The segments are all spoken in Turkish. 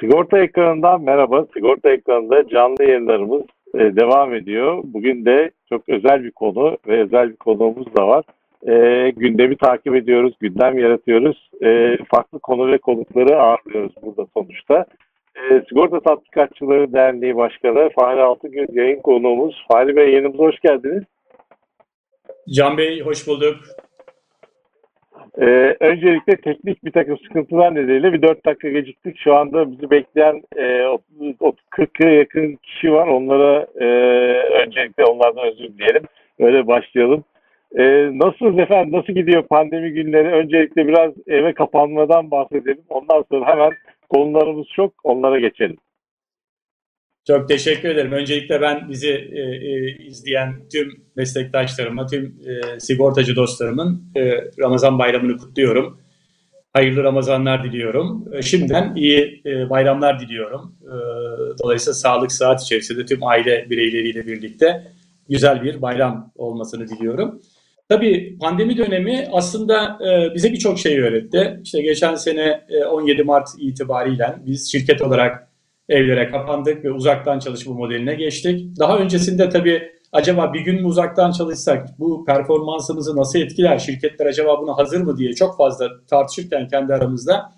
Sigorta ekranından merhaba. Sigorta ekranında canlı yayınlarımız e, devam ediyor. Bugün de çok özel bir konu ve özel bir konuğumuz da var. E, gündemi takip ediyoruz, gündem yaratıyoruz. E, farklı konu ve konukları ağırlıyoruz burada sonuçta. E, Sigorta Tatbikatçıları Derneği Başkanı Fahri Altıngöz yayın konuğumuz. Fahri Bey yanımıza hoş geldiniz. Can Bey hoş bulduk. Ee, öncelikle teknik bir takım sıkıntılar nedeniyle bir 4 dakika geciktik. Şu anda bizi bekleyen e, 40'a yakın kişi var. Onlara e, öncelikle onlardan özür dileyelim. Öyle başlayalım. E, nasılsınız efendim? Nasıl gidiyor pandemi günleri? Öncelikle biraz eve kapanmadan bahsedelim. Ondan sonra hemen konularımız çok. Onlara geçelim. Çok teşekkür ederim. Öncelikle ben bizi e, e, izleyen tüm meslektaşlarıma, tüm e, sigortacı dostlarımın e, Ramazan bayramını kutluyorum. Hayırlı Ramazanlar diliyorum. E, şimdiden iyi e, bayramlar diliyorum. E, dolayısıyla sağlık saat içerisinde tüm aile bireyleriyle birlikte güzel bir bayram olmasını diliyorum. Tabii pandemi dönemi aslında e, bize birçok şey öğretti. İşte geçen sene e, 17 Mart itibariyle biz şirket olarak evlere kapandık ve uzaktan çalışma modeline geçtik. Daha öncesinde tabii acaba bir gün mü uzaktan çalışsak bu performansımızı nasıl etkiler, şirketler acaba buna hazır mı diye çok fazla tartışırken kendi aramızda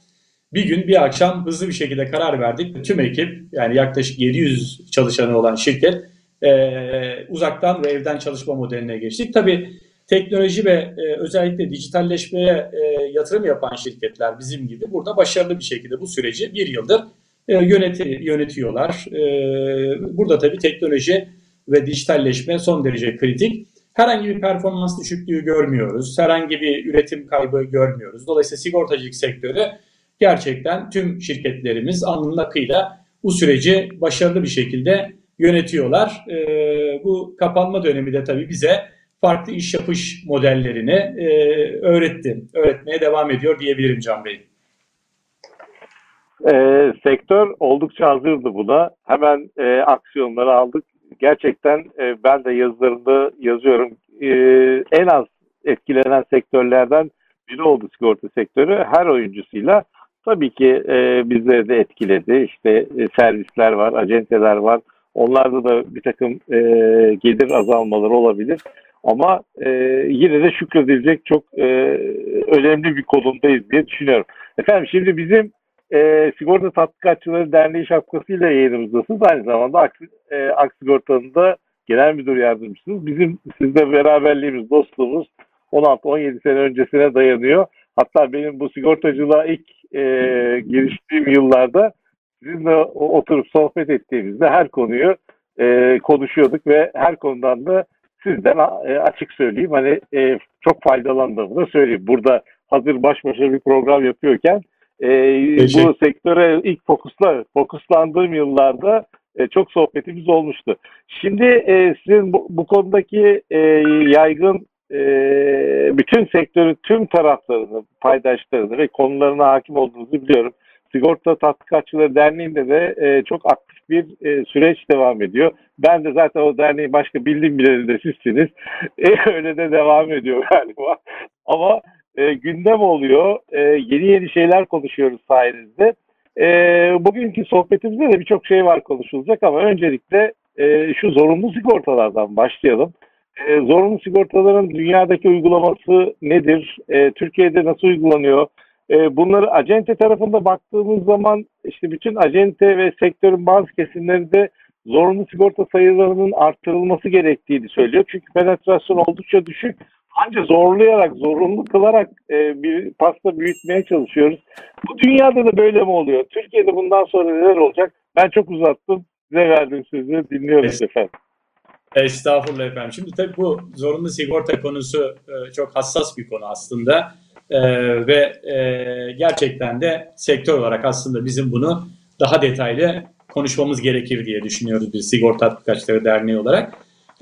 bir gün bir akşam hızlı bir şekilde karar verdik. Tüm ekip yani yaklaşık 700 çalışanı olan şirket e, uzaktan ve evden çalışma modeline geçtik. Tabii teknoloji ve e, özellikle dijitalleşmeye e, yatırım yapan şirketler bizim gibi burada başarılı bir şekilde bu süreci bir yıldır e, yöneti, yönetiyorlar. E, burada tabii teknoloji ve dijitalleşme son derece kritik. Herhangi bir performans düşüklüğü görmüyoruz. Herhangi bir üretim kaybı görmüyoruz. Dolayısıyla sigortacılık sektörü gerçekten tüm şirketlerimiz alnının akıyla bu süreci başarılı bir şekilde yönetiyorlar. E, bu kapanma dönemi de tabii bize farklı iş yapış modellerini e, öğretti. Öğretmeye devam ediyor diyebilirim Can Bey. E, sektör oldukça hazırdı buna. Hemen e, aksiyonları aldık. Gerçekten e, ben de yazılarımda yazıyorum. E, en az etkilenen sektörlerden biri oldu sigorta sektörü. Her oyuncusuyla tabii ki e, bizleri de etkiledi. İşte e, servisler var, acenteler var. Onlarda da bir takım e, gelir azalmaları olabilir. Ama e, yine de şükredilecek çok e, önemli bir konumdayız diye düşünüyorum. Efendim şimdi bizim e, Sigorta Tatbikatçıları Derneği şapkasıyla yayınımızdasınız. Aynı zamanda Aksi, e, Aksigorta'nın da genel müdür yardımcısınız. Bizim sizle beraberliğimiz, dostluğumuz 16-17 sene öncesine dayanıyor. Hatta benim bu sigortacılığa ilk e, giriştiğim yıllarda sizinle oturup sohbet ettiğimizde her konuyu e, konuşuyorduk ve her konudan da sizden e, açık söyleyeyim hani e, çok faydalandığımı da söyleyeyim. Burada hazır baş başa bir program yapıyorken e, bu sektöre ilk fokusla fokuslandığım yıllarda e, çok sohbetimiz olmuştu. Şimdi e, sizin bu, bu konudaki e, yaygın e, bütün sektörün tüm taraflarını, paydaşlarını ve konularına hakim olduğunuzu biliyorum. Sigorta Tatbikatçıları Derneği'nde de e, çok aktif bir e, süreç devam ediyor. Ben de zaten o derneğin başka bildiğim bileni de sizsiniz. E, öyle de devam ediyor galiba. Ama e, gündem oluyor. E, yeni yeni şeyler konuşuyoruz sayenizde. E, bugünkü sohbetimizde de birçok şey var konuşulacak ama öncelikle e, şu zorunlu sigortalardan başlayalım. E, zorunlu sigortaların dünyadaki uygulaması nedir? E, Türkiye'de nasıl uygulanıyor? E, bunları acente tarafında baktığımız zaman işte bütün acente ve sektörün bazı kesimlerinde zorunlu sigorta sayılarının arttırılması gerektiğini söylüyor. Çünkü penetrasyon oldukça düşük. Ancak zorlayarak, zorunlu kılarak e, bir pasta büyütmeye çalışıyoruz. Bu dünyada da böyle mi oluyor? Türkiye'de bundan sonra neler olacak? Ben çok uzattım. Size verdim sözü. Dinliyoruz efendim. Estağfurullah efendim. Şimdi tabii bu zorunlu sigorta konusu e, çok hassas bir konu aslında. E, ve e, gerçekten de sektör olarak aslında bizim bunu daha detaylı konuşmamız gerekir diye düşünüyoruz biz Sigorta Tatbikatçıları Derneği olarak.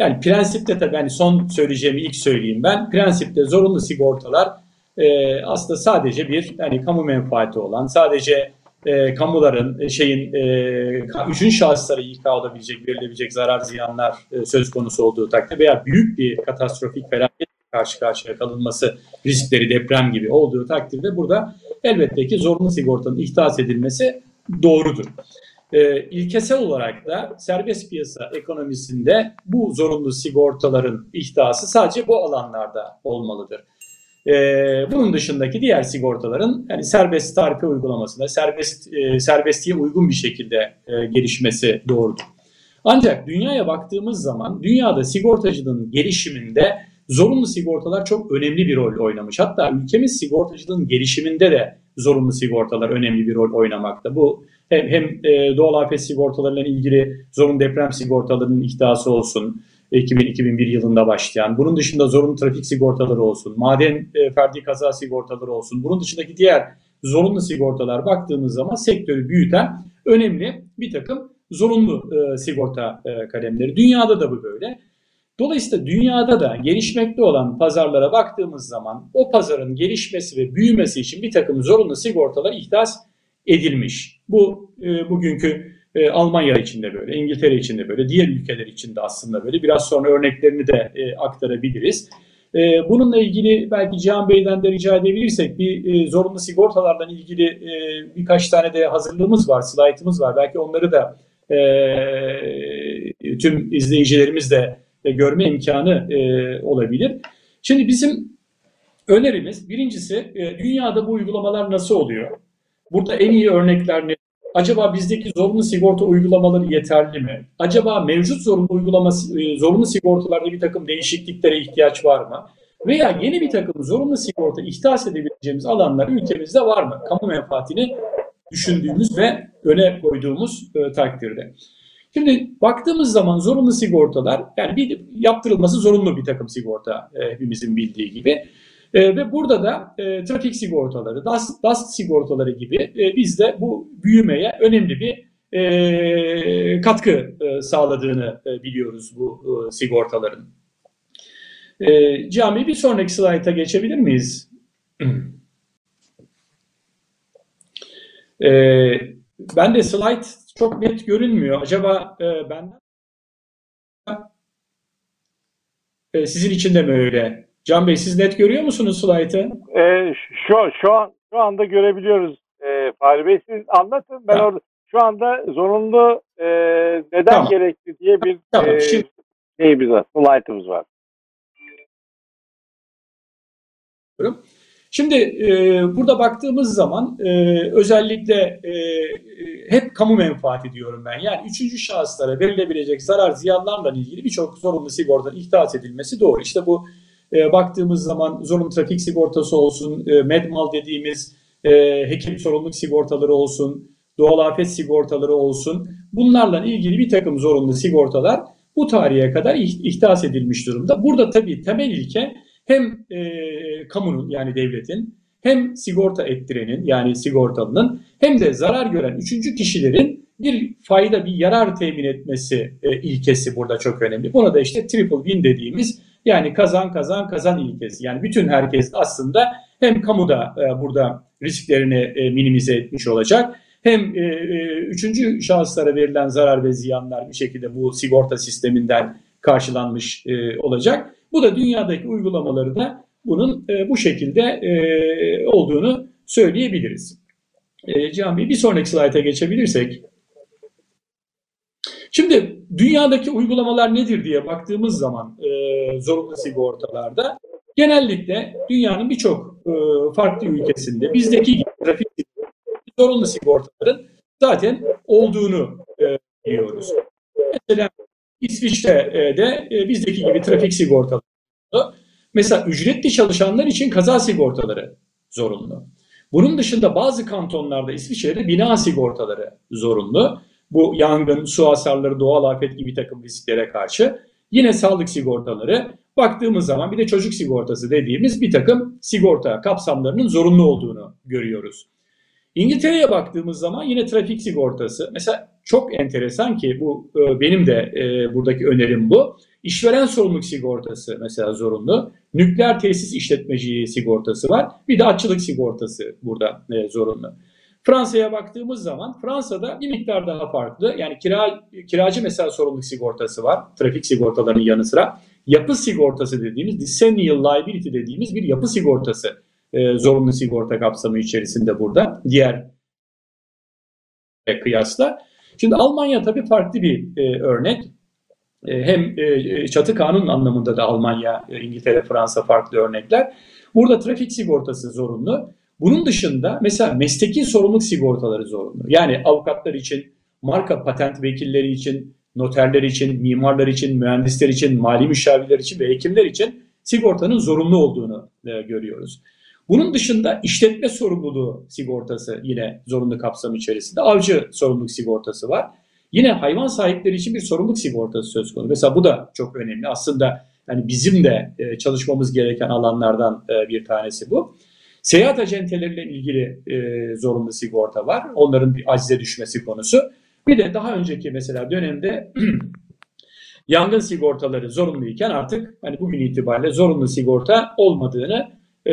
Yani prensipte tabii yani son söyleyeceğimi ilk söyleyeyim ben. Prensipte zorunlu sigortalar e, aslında sadece bir yani kamu menfaati olan, sadece e, kamuların e, şeyin e, üçün şahıslara İK olabilecek, verilebilecek zarar ziyanlar e, söz konusu olduğu takdirde veya büyük bir katastrofik felaket karşı karşıya kalınması riskleri deprem gibi olduğu takdirde burada elbette ki zorunlu sigortanın ihtas edilmesi doğrudur. E, ilkesel olarak da serbest piyasa ekonomisinde bu zorunlu sigortaların ihtası sadece bu alanlarda olmalıdır. E, bunun dışındaki diğer sigortaların yani serbest tarife uygulamasında serbest e, serbestliğe uygun bir şekilde e, gelişmesi doğrudur. Ancak dünyaya baktığımız zaman dünyada sigortacılığın gelişiminde zorunlu sigortalar çok önemli bir rol oynamış. Hatta ülkemiz sigortacılığın gelişiminde de zorunlu sigortalar önemli bir rol oynamakta. Bu hem, hem e, doğal afet sigortalarıyla ilgili zorunlu deprem sigortalarının ihtiyası olsun, 2000-2001 yılında başlayan, bunun dışında zorunlu trafik sigortaları olsun, maden e, ferdi kaza sigortaları olsun, bunun dışındaki diğer zorunlu sigortalar baktığımız zaman sektörü büyüten önemli bir takım zorunlu e, sigorta e, kalemleri. Dünyada da bu böyle. Dolayısıyla dünyada da gelişmekte olan pazarlara baktığımız zaman o pazarın gelişmesi ve büyümesi için bir takım zorunlu sigortalar ihdas edilmiş. Bu e, bugünkü e, Almanya için de böyle, İngiltere için de böyle, diğer ülkeler için de aslında böyle. Biraz sonra örneklerini de e, aktarabiliriz. E, bununla ilgili belki Cihan Bey'den de rica edebilirsek bir e, zorunlu sigortalardan ilgili e, birkaç tane de hazırlığımız var, slaytımız var. Belki onları da e, tüm izleyicilerimiz de e, görme imkanı e, olabilir. Şimdi bizim önerimiz birincisi e, dünyada bu uygulamalar nasıl oluyor? Burada en iyi örnekler ne? Acaba bizdeki zorunlu sigorta uygulamaları yeterli mi? Acaba mevcut zorunlu uygulaması, e, zorunlu sigortalarda bir takım değişikliklere ihtiyaç var mı? Veya yeni bir takım zorunlu sigorta ihtas edebileceğimiz alanlar ülkemizde var mı? Kamu menfaatini düşündüğümüz ve öne koyduğumuz e, takdirde. Şimdi baktığımız zaman zorunlu sigortalar yani bir yaptırılması zorunlu bir takım sigorta e, hepimizin bildiği gibi. E, ve burada da e, trafik sigortaları, DAS, DAS sigortaları gibi e, bizde bu büyümeye önemli bir e, katkı e, sağladığını e, biliyoruz bu e, sigortaların. E, Cami bir sonraki slayta geçebilir miyiz? e, ben de slide çok net görünmüyor. Acaba e, benden e, sizin için de mi öyle? Can Bey siz net görüyor musunuz slaytı? E, şu, şu, an, şu anda görebiliyoruz e, Fahri Bey. Siz anlatın. Ben orada şu anda zorunlu e, neden tamam. gerekli diye bir tamam. e, Şimdi... şeyimiz var, slaytımız var. Şimdi e, burada baktığımız zaman e, özellikle e, hep kamu menfaati diyorum ben. Yani üçüncü şahıslara verilebilecek zarar ziyanlarla ilgili birçok zorunlu sigortanın ihtas edilmesi doğru. İşte bu e, baktığımız zaman zorunlu trafik sigortası olsun, e, medmal dediğimiz e, hekim sorumluluk sigortaları olsun, doğal afet sigortaları olsun. Bunlarla ilgili bir takım zorunlu sigortalar bu tarihe kadar ihtas edilmiş durumda. Burada tabii temel ilke hem e, kamunun yani devletin hem sigorta ettirenin yani sigortalının hem de zarar gören üçüncü kişilerin bir fayda, bir yarar temin etmesi e, ilkesi burada çok önemli. Buna da işte triple win dediğimiz yani kazan kazan kazan ilkesi. Yani bütün herkes aslında hem kamuda e, burada risklerini e, minimize etmiş olacak hem e, e, üçüncü şahıslara verilen zarar ve ziyanlar bir şekilde bu sigorta sisteminden karşılanmış e, olacak. Bu da dünyadaki uygulamaları da bunun e, bu şekilde e, olduğunu söyleyebiliriz. E, Cihan Bey bir sonraki slayta geçebilirsek. Şimdi dünyadaki uygulamalar nedir diye baktığımız zaman e, zorunlu sigortalarda genellikle dünyanın birçok e, farklı ülkesinde bizdeki gibi trafik zorunlu sigortaların zaten olduğunu e, biliyoruz. Mesela İsviçre'de e, bizdeki gibi trafik sigortaları. Mesela ücretli çalışanlar için kaza sigortaları zorunlu. Bunun dışında bazı kantonlarda İsviçre'de bina sigortaları zorunlu. Bu yangın, su hasarları, doğal afet gibi takım risklere karşı. Yine sağlık sigortaları baktığımız zaman bir de çocuk sigortası dediğimiz bir takım sigorta kapsamlarının zorunlu olduğunu görüyoruz. İngiltere'ye baktığımız zaman yine trafik sigortası. Mesela çok enteresan ki bu e, benim de e, buradaki önerim bu. İşveren sorumluluk sigortası mesela zorunlu. Nükleer tesis işletmeciliği sigortası var. Bir de açılık sigortası burada e, zorunlu. Fransa'ya baktığımız zaman Fransa'da bir miktar daha farklı. Yani kira, kiracı mesela sorumluluk sigortası var. Trafik sigortalarının yanı sıra. Yapı sigortası dediğimiz, decennial liability dediğimiz bir yapı sigortası e, zorunlu sigorta kapsamı içerisinde burada. Diğer kıyasla. Şimdi Almanya tabii farklı bir e, örnek. E, hem e, çatı kanun anlamında da Almanya, e, İngiltere, Fransa farklı örnekler. Burada trafik sigortası zorunlu. Bunun dışında mesela mesleki sorumluluk sigortaları zorunlu. Yani avukatlar için, marka patent vekilleri için, noterler için, mimarlar için, mühendisler için, mali müşavirler için ve hekimler için sigortanın zorunlu olduğunu e, görüyoruz. Bunun dışında işletme sorumluluğu sigortası yine zorunlu kapsam içerisinde. Avcı sorumluluk sigortası var. Yine hayvan sahipleri için bir sorumluluk sigortası söz konusu. Mesela bu da çok önemli. Aslında yani bizim de e, çalışmamız gereken alanlardan e, bir tanesi bu. Seyahat acenteleriyle ilgili e, zorunlu sigorta var. Onların bir acize düşmesi konusu. Bir de daha önceki mesela dönemde yangın sigortaları zorunluyken artık hani bugün itibariyle zorunlu sigorta olmadığını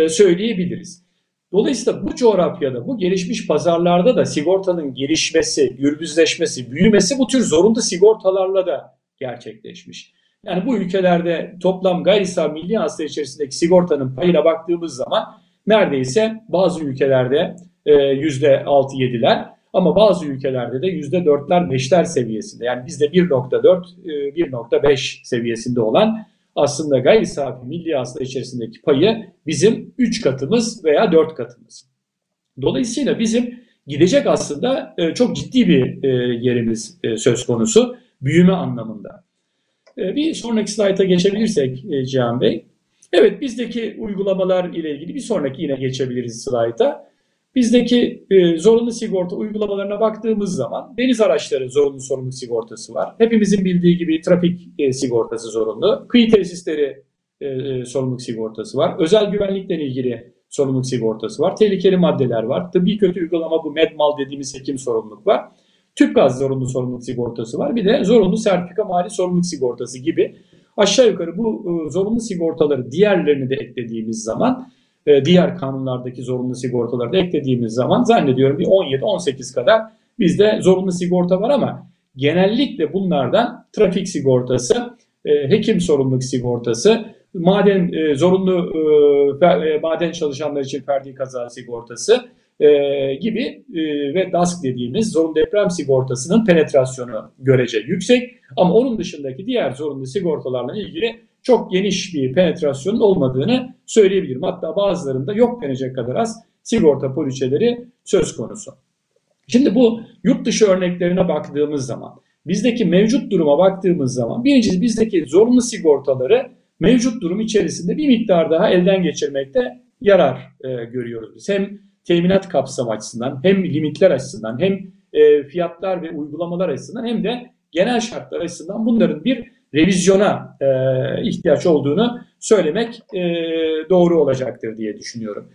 söyleyebiliriz. Dolayısıyla bu coğrafyada, bu gelişmiş pazarlarda da sigortanın gelişmesi, gürbüzleşmesi, büyümesi bu tür zorunlu sigortalarla da gerçekleşmiş. Yani bu ülkelerde toplam gayri milli hasta içerisindeki sigortanın payına baktığımız zaman neredeyse bazı ülkelerde yüzde 6-7'ler ama bazı ülkelerde de yüzde 4'ler 5'ler seviyesinde. Yani bizde 1.4, 1.5 seviyesinde olan aslında gayri safi milli hasta içerisindeki payı bizim 3 katımız veya 4 katımız. Dolayısıyla bizim gidecek aslında çok ciddi bir yerimiz söz konusu büyüme anlamında. Bir sonraki slayta geçebilirsek Cihan Bey. Evet bizdeki uygulamalar ile ilgili bir sonraki yine geçebiliriz slayta. Bizdeki e, zorunlu sigorta uygulamalarına baktığımız zaman deniz araçları zorunlu sorumluluk sigortası var. Hepimizin bildiği gibi trafik e, sigortası zorunlu. Kıyı tesisleri e, e, sorumluluk sigortası var. Özel güvenlikle ilgili sorumluluk sigortası var. Tehlikeli maddeler var. Tıbbi kötü uygulama bu medmal dediğimiz hekim sorumluluk var. Tüp gaz zorunlu sorumluluk sigortası var. Bir de zorunlu sertifika mali sorumluluk sigortası gibi aşağı yukarı bu e, zorunlu sigortaları diğerlerini de eklediğimiz zaman e, diğer kanunlardaki zorunlu sigortaları da eklediğimiz zaman zannediyorum bir 17-18 kadar bizde zorunlu sigorta var ama genellikle bunlardan trafik sigortası, e, hekim sorumluluk sigortası, maden e, zorunlu maden çalışanlar için ferdi kaza sigortası gibi ve DASK dediğimiz zorunlu deprem sigortasının penetrasyonu görece yüksek. Ama onun dışındaki diğer zorunlu sigortalarla ilgili çok geniş bir penetrasyonun olmadığını söyleyebilirim. Hatta bazılarında yok denecek kadar az sigorta poliçeleri söz konusu. Şimdi bu yurt dışı örneklerine baktığımız zaman, bizdeki mevcut duruma baktığımız zaman birincisi bizdeki zorunlu sigortaları mevcut durum içerisinde bir miktar daha elden geçirmekte yarar e, görüyoruz biz. Hem teminat kapsam açısından hem limitler açısından hem e, fiyatlar ve uygulamalar açısından hem de genel şartlar açısından bunların bir revizyona e, ihtiyaç olduğunu söylemek e, doğru olacaktır diye düşünüyorum.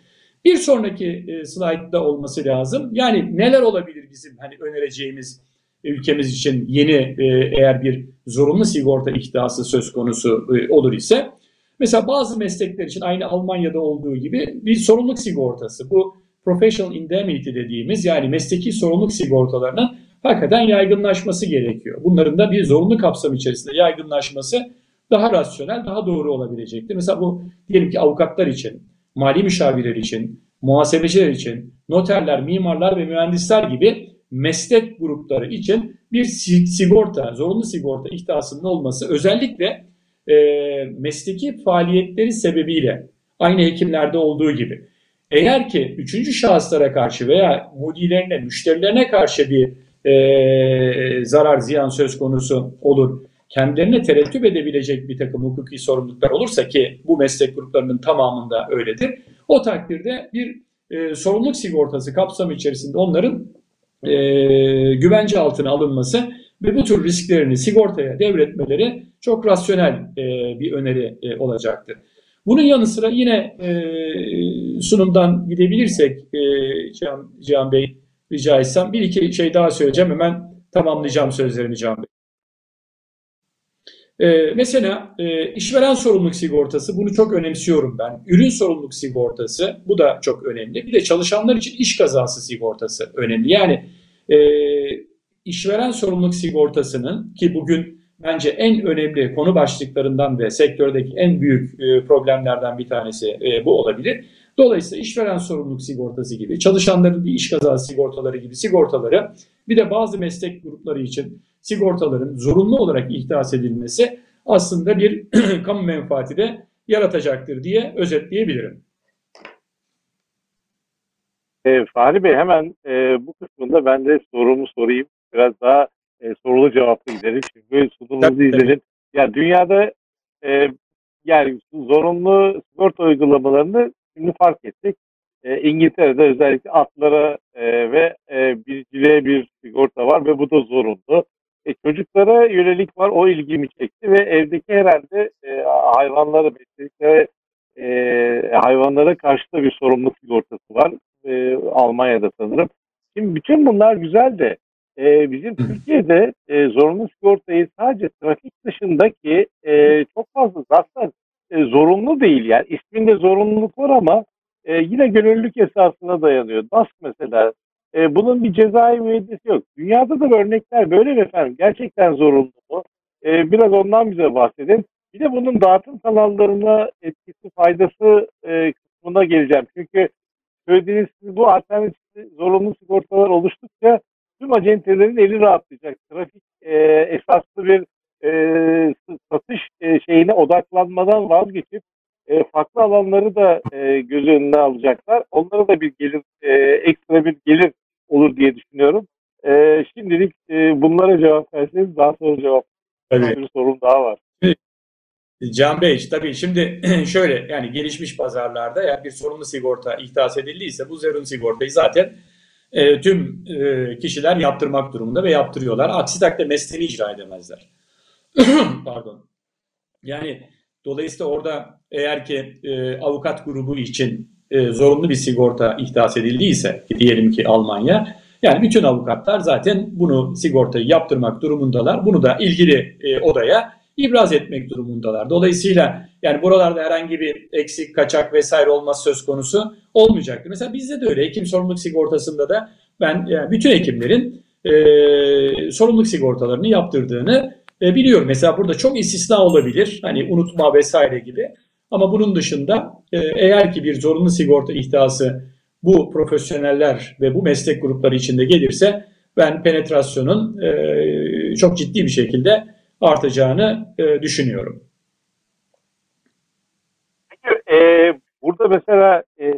Bir sonraki e, slaytta olması lazım. Yani neler olabilir bizim hani önereceğimiz ülkemiz için yeni e, eğer bir zorunlu sigorta ihtiyası söz konusu e, olur ise mesela bazı meslekler için aynı Almanya'da olduğu gibi bir sorumluluk sigortası bu professional indemnity dediğimiz yani mesleki sorumluluk sigortalarının hakikaten yaygınlaşması gerekiyor. Bunların da bir zorunlu kapsam içerisinde yaygınlaşması daha rasyonel, daha doğru olabilecektir. Mesela bu diyelim ki avukatlar için, mali müşavirler için, muhasebeciler için, noterler, mimarlar ve mühendisler gibi meslek grupları için bir sigorta, zorunlu sigorta ihtisasının olması özellikle e, mesleki faaliyetleri sebebiyle aynı hekimlerde olduğu gibi eğer ki üçüncü şahıslara karşı veya mudilerine, müşterilerine karşı bir e, zarar ziyan söz konusu olur. Kendilerine terettüp edebilecek bir takım hukuki sorumluluklar olursa ki bu meslek gruplarının tamamında öyledir. O takdirde bir e, sorumluluk sigortası kapsamı içerisinde onların e, güvence altına alınması ve bu tür risklerini sigortaya devretmeleri çok rasyonel e, bir öneri e, olacaktır. Bunun yanı sıra yine e, sunumdan gidebilirsek e, Cihan, Cihan Bey rica etsem. Bir iki şey daha söyleyeceğim. Hemen tamamlayacağım sözlerimi Can Bey. Ee, mesela e, işveren sorumluluk sigortası bunu çok önemsiyorum ben. Ürün sorumluluk sigortası bu da çok önemli. Bir de çalışanlar için iş kazası sigortası önemli. Yani e, işveren sorumluluk sigortasının ki bugün bence en önemli konu başlıklarından ve sektördeki en büyük e, problemlerden bir tanesi e, bu olabilir. Dolayısıyla işveren sorumluluk sigortası gibi, çalışanların bir iş kazası sigortaları gibi sigortaları Bir de bazı meslek grupları için sigortaların zorunlu olarak ihdas edilmesi aslında bir kamu menfaati de yaratacaktır diye özetleyebilirim. E, Fahri Bey hemen e, bu kısmında ben de sorumu sorayım. Biraz daha e, sorulu cevaplı gidelim. Çünkü sunumunuzu izledim. Ya dünyada e, yani zorunlu sigorta uygulamalarını şimdi fark ettik. E, İngiltere'de özellikle atlara e, ve e, biriciliğe bir sigorta var ve bu da zorunlu. E, çocuklara yönelik var o ilgimi çekti ve evdeki herhalde e, hayvanları besledikleri e, hayvanlara karşı da bir sorumluluk sigortası var. E, Almanya'da sanırım. Şimdi bütün bunlar güzel de e, bizim Türkiye'de e, zorunlu sigortayı sadece trafik dışındaki e, çok fazla zaten e, zorunlu değil. Yani isminde zorunluluk var ama e, yine gönüllülük esasına dayanıyor. DASK mesela e, bunun bir cezai müeyyidesi yok. Dünyada da örnekler böyle efendim? Gerçekten zorunlu mu? E, biraz ondan bize bahsedin. Bir de bunun dağıtım kanallarına etkisi, faydası e, kısmına geleceğim. Çünkü söylediğiniz bu alternatif zorunlu sigortalar oluştukça tüm acentelerin eli rahatlayacak. Trafik e, esaslı bir e, satış e, şeyine odaklanmadan vazgeçip e, farklı alanları da e, göz önüne alacaklar. Onlara da bir gelir, e, ekstra bir gelir olur diye düşünüyorum. E, şimdilik e, bunlara cevap verseniz daha sonra cevap Tabii. bir sorum daha var. Can Bey tabii şimdi şöyle yani gelişmiş pazarlarda eğer bir sorumlu sigorta ihdas edildiyse bu zorunlu sigortayı zaten e, tüm e, kişiler yaptırmak durumunda ve yaptırıyorlar. Aksi takdirde mesleğini icra edemezler. Pardon. Yani dolayısıyla orada eğer ki e, avukat grubu için e, zorunlu bir sigorta ihdas edildiyse diyelim ki Almanya yani bütün avukatlar zaten bunu sigortayı yaptırmak durumundalar. Bunu da ilgili e, odaya ibraz etmek durumundalar. Dolayısıyla yani buralarda herhangi bir eksik, kaçak vesaire olması söz konusu olmayacaktır. Mesela bizde de öyle. Hekim sorumluluk sigortasında da ben yani bütün hekimlerin e, sorumluluk sigortalarını yaptırdığını e, biliyorum. Mesela burada çok istisna olabilir. Hani unutma vesaire gibi. Ama bunun dışında e, eğer ki bir zorunlu sigorta ihtiyası bu profesyoneller ve bu meslek grupları içinde gelirse ben penetrasyonun e, çok ciddi bir şekilde artacağını e, düşünüyorum. Peki e, burada mesela e,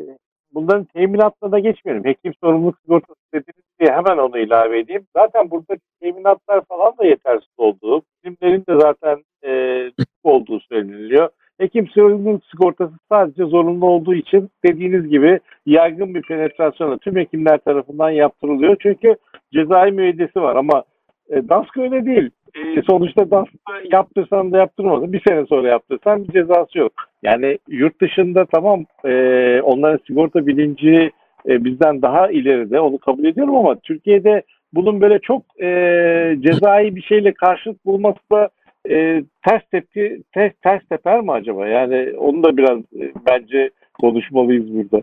bunların teminatına da geçmeyelim. Hekim sorumluluk sigortası dediğiniz diye hemen onu ilave edeyim. Zaten burada teminatlar falan da yetersiz olduğu, bilimlerin de zaten e, olduğu söyleniliyor. Hekim sorumluluk sigortası sadece zorunlu olduğu için dediğiniz gibi yaygın bir penetrasyona tüm hekimler tarafından yaptırılıyor. Çünkü cezai müeyyidesi var ama e, DASK öyle değil. E, sonuçta DASK'ta yaptırsan da yaptırmadın. Bir sene sonra yaptırsan bir cezası yok. Yani yurt dışında tamam e, onların sigorta bilinci e, bizden daha ileride onu kabul ediyorum ama Türkiye'de bunun böyle çok e, cezai bir şeyle karşılık bulması da e, ters tepki ters, ters teper mi acaba? Yani onu da biraz e, bence konuşmalıyız burada.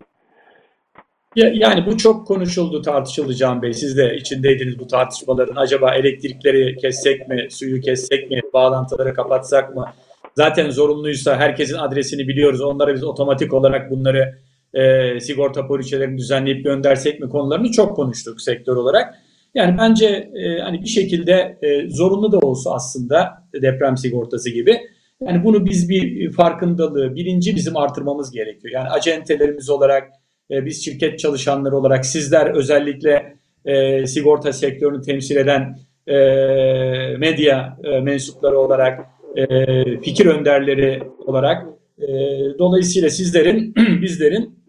Ya, yani bu çok konuşuldu, tartışıldı Can Bey. Siz de içindeydiniz bu tartışmaların. Acaba elektrikleri kessek mi, suyu kessek mi, bağlantıları kapatsak mı? Zaten zorunluysa herkesin adresini biliyoruz. Onlara biz otomatik olarak bunları e, sigorta poliçelerini düzenleyip göndersek mi konularını çok konuştuk sektör olarak. Yani bence e, hani bir şekilde e, zorunlu da olsa aslında deprem sigortası gibi. Yani bunu biz bir farkındalığı, bilinci bizim artırmamız gerekiyor. Yani acentelerimiz olarak, e, biz şirket çalışanları olarak, sizler özellikle e, sigorta sektörünü temsil eden e, medya e, mensupları olarak, e, fikir önderleri olarak, e, dolayısıyla sizlerin, bizlerin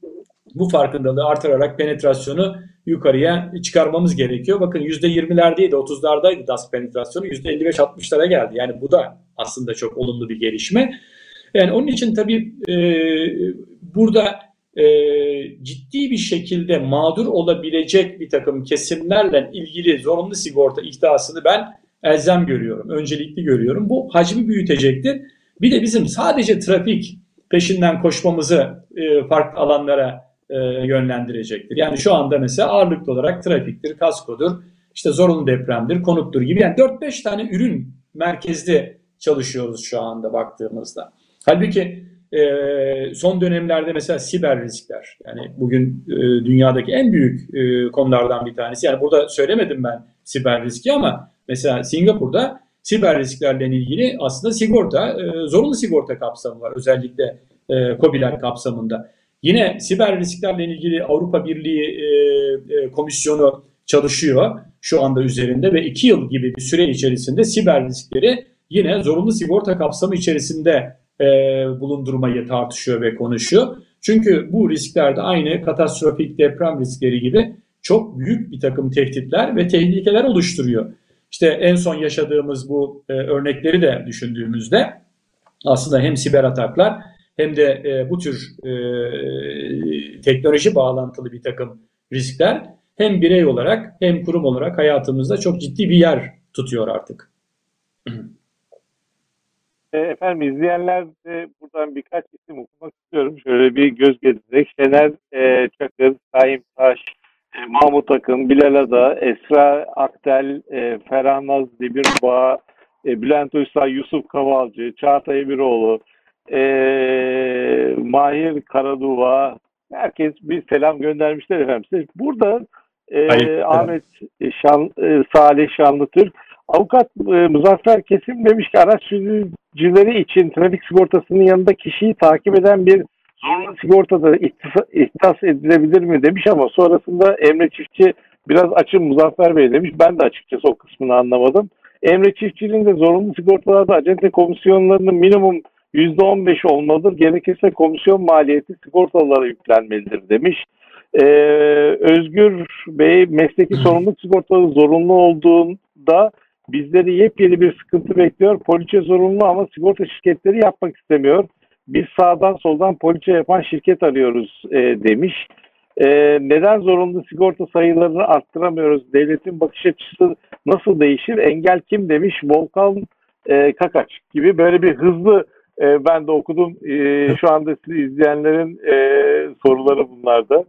bu farkındalığı artırarak penetrasyonu yukarıya çıkarmamız gerekiyor. Bakın %20'lerdeydi, 30'lardaydı DAS penetrasyonu, %55-60'lara geldi. Yani bu da aslında çok olumlu bir gelişme. Yani onun için tabii e, burada e, ciddi bir şekilde mağdur olabilecek bir takım kesimlerle ilgili zorunlu sigorta iddiasını ben elzem görüyorum, öncelikli görüyorum. Bu hacmi büyütecektir. Bir de bizim sadece trafik peşinden koşmamızı e, farklı alanlara e, yönlendirecektir. Yani şu anda mesela ağırlıklı olarak trafiktir, kaskodur, işte zorunlu depremdir, konuttur gibi yani 4-5 tane ürün merkezde çalışıyoruz şu anda baktığımızda. Halbuki e, son dönemlerde mesela siber riskler yani bugün e, dünyadaki en büyük e, konulardan bir tanesi. Yani burada söylemedim ben siber riski ama mesela Singapur'da siber risklerle ilgili aslında sigorta, e, zorunlu sigorta kapsamı var özellikle e, COBİ'ler kapsamında. Yine siber risklerle ilgili Avrupa Birliği e, e, Komisyonu çalışıyor şu anda üzerinde ve iki yıl gibi bir süre içerisinde siber riskleri yine zorunlu sigorta kapsamı içerisinde e, bulundurmayı tartışıyor ve konuşuyor. Çünkü bu risklerde aynı katastrofik deprem riskleri gibi çok büyük bir takım tehditler ve tehlikeler oluşturuyor. İşte en son yaşadığımız bu e, örnekleri de düşündüğümüzde aslında hem siber ataklar hem de e, bu tür e, teknoloji bağlantılı bir takım riskler hem birey olarak hem kurum olarak hayatımızda çok ciddi bir yer tutuyor artık. E, efendim izleyenler de buradan birkaç isim okumak istiyorum. Şöyle bir göz gezdirerek. Şener e, Çakır, Saim Taş, e, Mahmut Akın, Bilal Ada, Esra Aktel, e, Ferhan Naz Demirbağ, e, Bülent Uysal, Yusuf Kavalcı, Çağatay Emiroğlu, e, Mahir Karaduva, herkes bir selam göndermişler efendim. Size burada e, Ahmet Şan, e, Salih Şanlıtürk, Avukat e, Muzaffer Kesim demiş ki araç sürücüleri için trafik sigortasının yanında kişiyi takip eden bir zorunlu sigortada ihtisas edilebilir mi demiş ama sonrasında Emre Çiftçi biraz açın Muzaffer Bey demiş. Ben de açıkçası o kısmını anlamadım. Emre Çiftçi'nin de zorunlu sigortalarda acente komisyonlarının minimum %15 olmalıdır. Gerekirse komisyon maliyeti sigortalara yüklenmelidir demiş. Ee, Özgür Bey mesleki sorumluluk sigortaları zorunlu olduğunda bizleri yepyeni bir sıkıntı bekliyor. Poliçe zorunlu ama sigorta şirketleri yapmak istemiyor. Biz sağdan soldan poliçe yapan şirket arıyoruz e, demiş. E, neden zorunlu sigorta sayılarını arttıramıyoruz? Devletin bakış açısı nasıl değişir? Engel kim demiş? Volkan e, Kakaç gibi böyle bir hızlı e, ben de okudum. E, şu anda sizi izleyenlerin e, soruları bunlarda.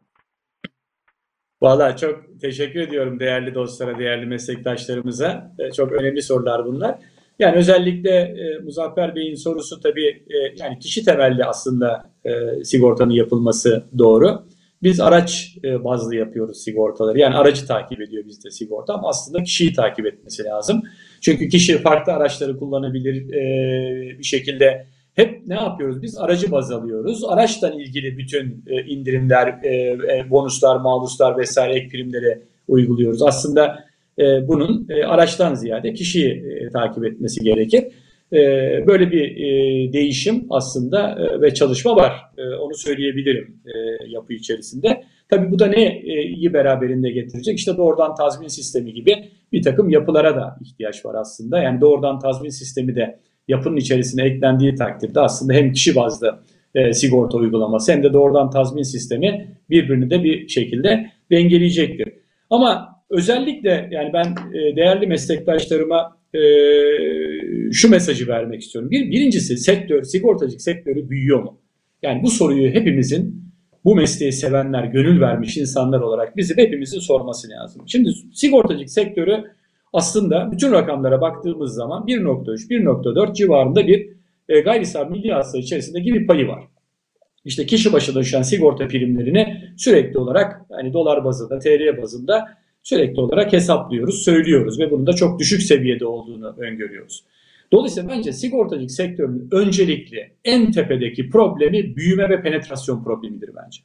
Valla çok teşekkür ediyorum değerli dostlara, değerli meslektaşlarımıza. E, çok önemli sorular bunlar. Yani özellikle e, Muzaffer Bey'in sorusu tabii e, yani kişi temelli aslında e, sigortanın yapılması doğru. Biz araç e, bazlı yapıyoruz sigortaları. Yani aracı takip ediyor bizde sigorta ama aslında kişiyi takip etmesi lazım. Çünkü kişi farklı araçları kullanabilir e, bir şekilde hep ne yapıyoruz? Biz aracı baz alıyoruz. Araçtan ilgili bütün e, indirimler, e, e, bonuslar, maluslar vesaire ek primleri uyguluyoruz. Aslında bunun araçtan ziyade kişiyi takip etmesi gerekir. Böyle bir değişim aslında ve çalışma var. Onu söyleyebilirim yapı içerisinde. Tabii bu da ne iyi beraberinde getirecek? İşte doğrudan tazmin sistemi gibi bir takım yapılara da ihtiyaç var aslında. Yani doğrudan tazmin sistemi de yapının içerisine eklendiği takdirde aslında hem kişi bazlı e, sigorta uygulaması hem de doğrudan tazmin sistemi birbirini de bir şekilde dengeleyecektir. Ama özellikle yani ben e, değerli meslektaşlarıma e, şu mesajı vermek istiyorum. Bir, birincisi sektör, sigortacılık sektörü büyüyor mu? Yani bu soruyu hepimizin bu mesleği sevenler, gönül vermiş insanlar olarak bizim hepimizin sorması lazım. Şimdi sigortacılık sektörü aslında bütün rakamlara baktığımız zaman 1.3, 1.4 civarında bir e, gayri safi milli hasta içerisindeki bir payı var. İşte kişi başına düşen sigorta primlerini sürekli olarak hani dolar bazında, TL bazında sürekli olarak hesaplıyoruz, söylüyoruz ve bunun da çok düşük seviyede olduğunu öngörüyoruz. Dolayısıyla bence sigortacılık sektörünün öncelikli en tepedeki problemi büyüme ve penetrasyon problemidir bence.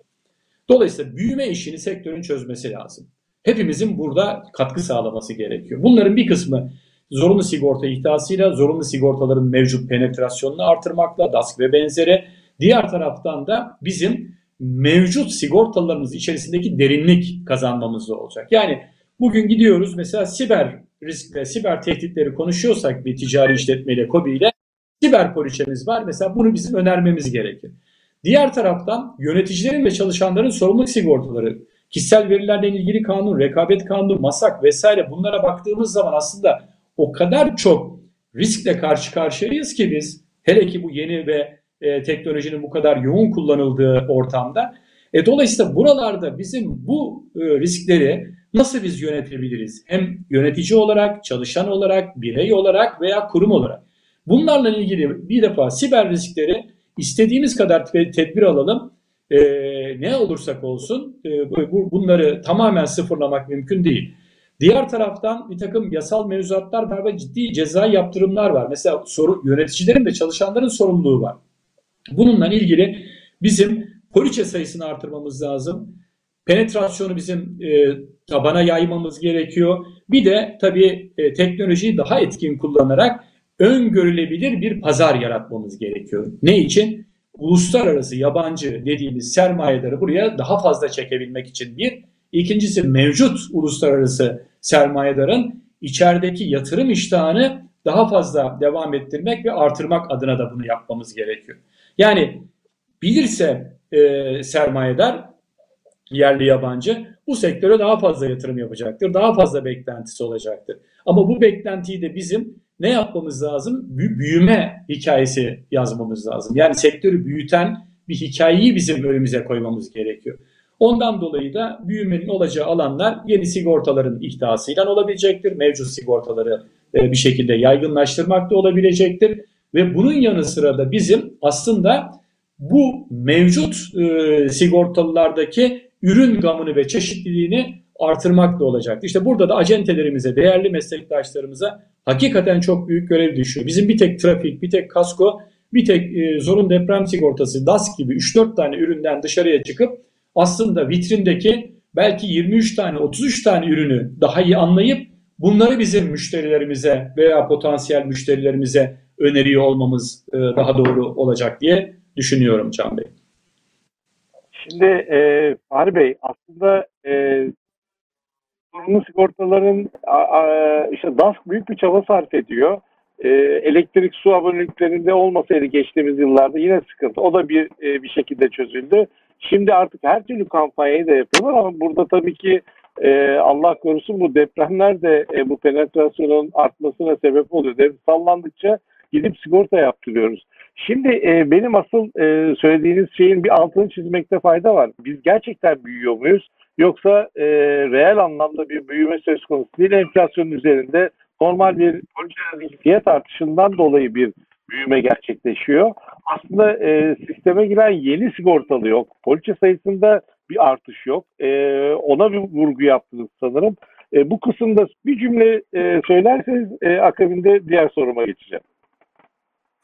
Dolayısıyla büyüme işini sektörün çözmesi lazım hepimizin burada katkı sağlaması gerekiyor. Bunların bir kısmı zorunlu sigorta ihtasıyla zorunlu sigortaların mevcut penetrasyonunu artırmakla, DASK ve benzeri. Diğer taraftan da bizim mevcut sigortalarımız içerisindeki derinlik kazanmamız olacak. Yani bugün gidiyoruz mesela siber riskle, siber tehditleri konuşuyorsak bir ticari işletmeyle, KOBİ ile siber poliçemiz var. Mesela bunu bizim önermemiz gerekir. Diğer taraftan yöneticilerin ve çalışanların sorumluluk sigortaları kişisel verilerle ilgili kanun, rekabet kanunu, masak vesaire bunlara baktığımız zaman aslında o kadar çok riskle karşı karşıyayız ki biz hele ki bu yeni ve e, teknolojinin bu kadar yoğun kullanıldığı ortamda. E, dolayısıyla buralarda bizim bu e, riskleri nasıl biz yönetebiliriz? Hem yönetici olarak, çalışan olarak, birey olarak veya kurum olarak. Bunlarla ilgili bir defa siber riskleri istediğimiz kadar tedbir alalım e, ne olursak olsun e, bu, bunları tamamen sıfırlamak mümkün değil. Diğer taraftan bir takım yasal mevzuatlar var ve ciddi ceza yaptırımlar var. Mesela soru, yöneticilerin ve çalışanların sorumluluğu var. Bununla ilgili bizim poliçe sayısını artırmamız lazım. Penetrasyonu bizim e, tabana yaymamız gerekiyor. Bir de tabii e, teknolojiyi daha etkin kullanarak öngörülebilir bir pazar yaratmamız gerekiyor. Ne için? Uluslararası yabancı dediğimiz sermayeleri buraya daha fazla çekebilmek için bir. İkincisi mevcut uluslararası sermayedarın içerideki yatırım iştahını daha fazla devam ettirmek ve artırmak adına da bunu yapmamız gerekiyor. Yani bilirse e, sermayedar yerli yabancı bu sektöre daha fazla yatırım yapacaktır. Daha fazla beklentisi olacaktır. Ama bu beklentiyi de bizim ne yapmamız lazım? Büyüme hikayesi yazmamız lazım. Yani sektörü büyüten bir hikayeyi bizim önümüze koymamız gerekiyor. Ondan dolayı da büyümenin olacağı alanlar yeni sigortaların ihdasıyla olabilecektir. Mevcut sigortaları e, bir şekilde yaygınlaştırmak da olabilecektir. Ve bunun yanı sıra da bizim aslında bu mevcut e, sigortalılardaki ürün gamını ve çeşitliliğini artırmak da olacaktır. İşte burada da acentelerimize, değerli meslektaşlarımıza hakikaten çok büyük görev düşüyor. Bizim bir tek trafik, bir tek kasko, bir tek e, zorun deprem sigortası, DASK gibi 3-4 tane üründen dışarıya çıkıp aslında vitrindeki belki 23 tane 33 tane ürünü daha iyi anlayıp bunları bizim müşterilerimize veya potansiyel müşterilerimize öneriyor olmamız e, daha doğru olacak diye düşünüyorum Can Bey. Şimdi e, Fahri Bey aslında e, sorumlu sigortaların işte DASK büyük bir çaba sarf ediyor. E, elektrik su aboneliklerinde olmasaydı geçtiğimiz yıllarda yine sıkıntı. O da bir e, bir şekilde çözüldü. Şimdi artık her türlü kampanyayı da yapıyorlar ama burada tabii ki e, Allah korusun bu depremler de bu penetrasyonun artmasına sebep oluyor. Deprem sallandıkça gidip sigorta yaptırıyoruz. Şimdi e, benim asıl e, söylediğiniz şeyin bir altını çizmekte fayda var. Biz gerçekten büyüyor muyuz? Yoksa e, reel anlamda bir büyüme söz konusu değil. Enflasyonun üzerinde normal bir fiyat artışından dolayı bir büyüme gerçekleşiyor. Aslında e, sisteme giren yeni sigortalı yok. Poliçe sayısında bir artış yok. E, ona bir vurgu yaptınız sanırım. E, bu kısımda bir cümle e, söylerseniz e, akabinde diğer soruma geçeceğim.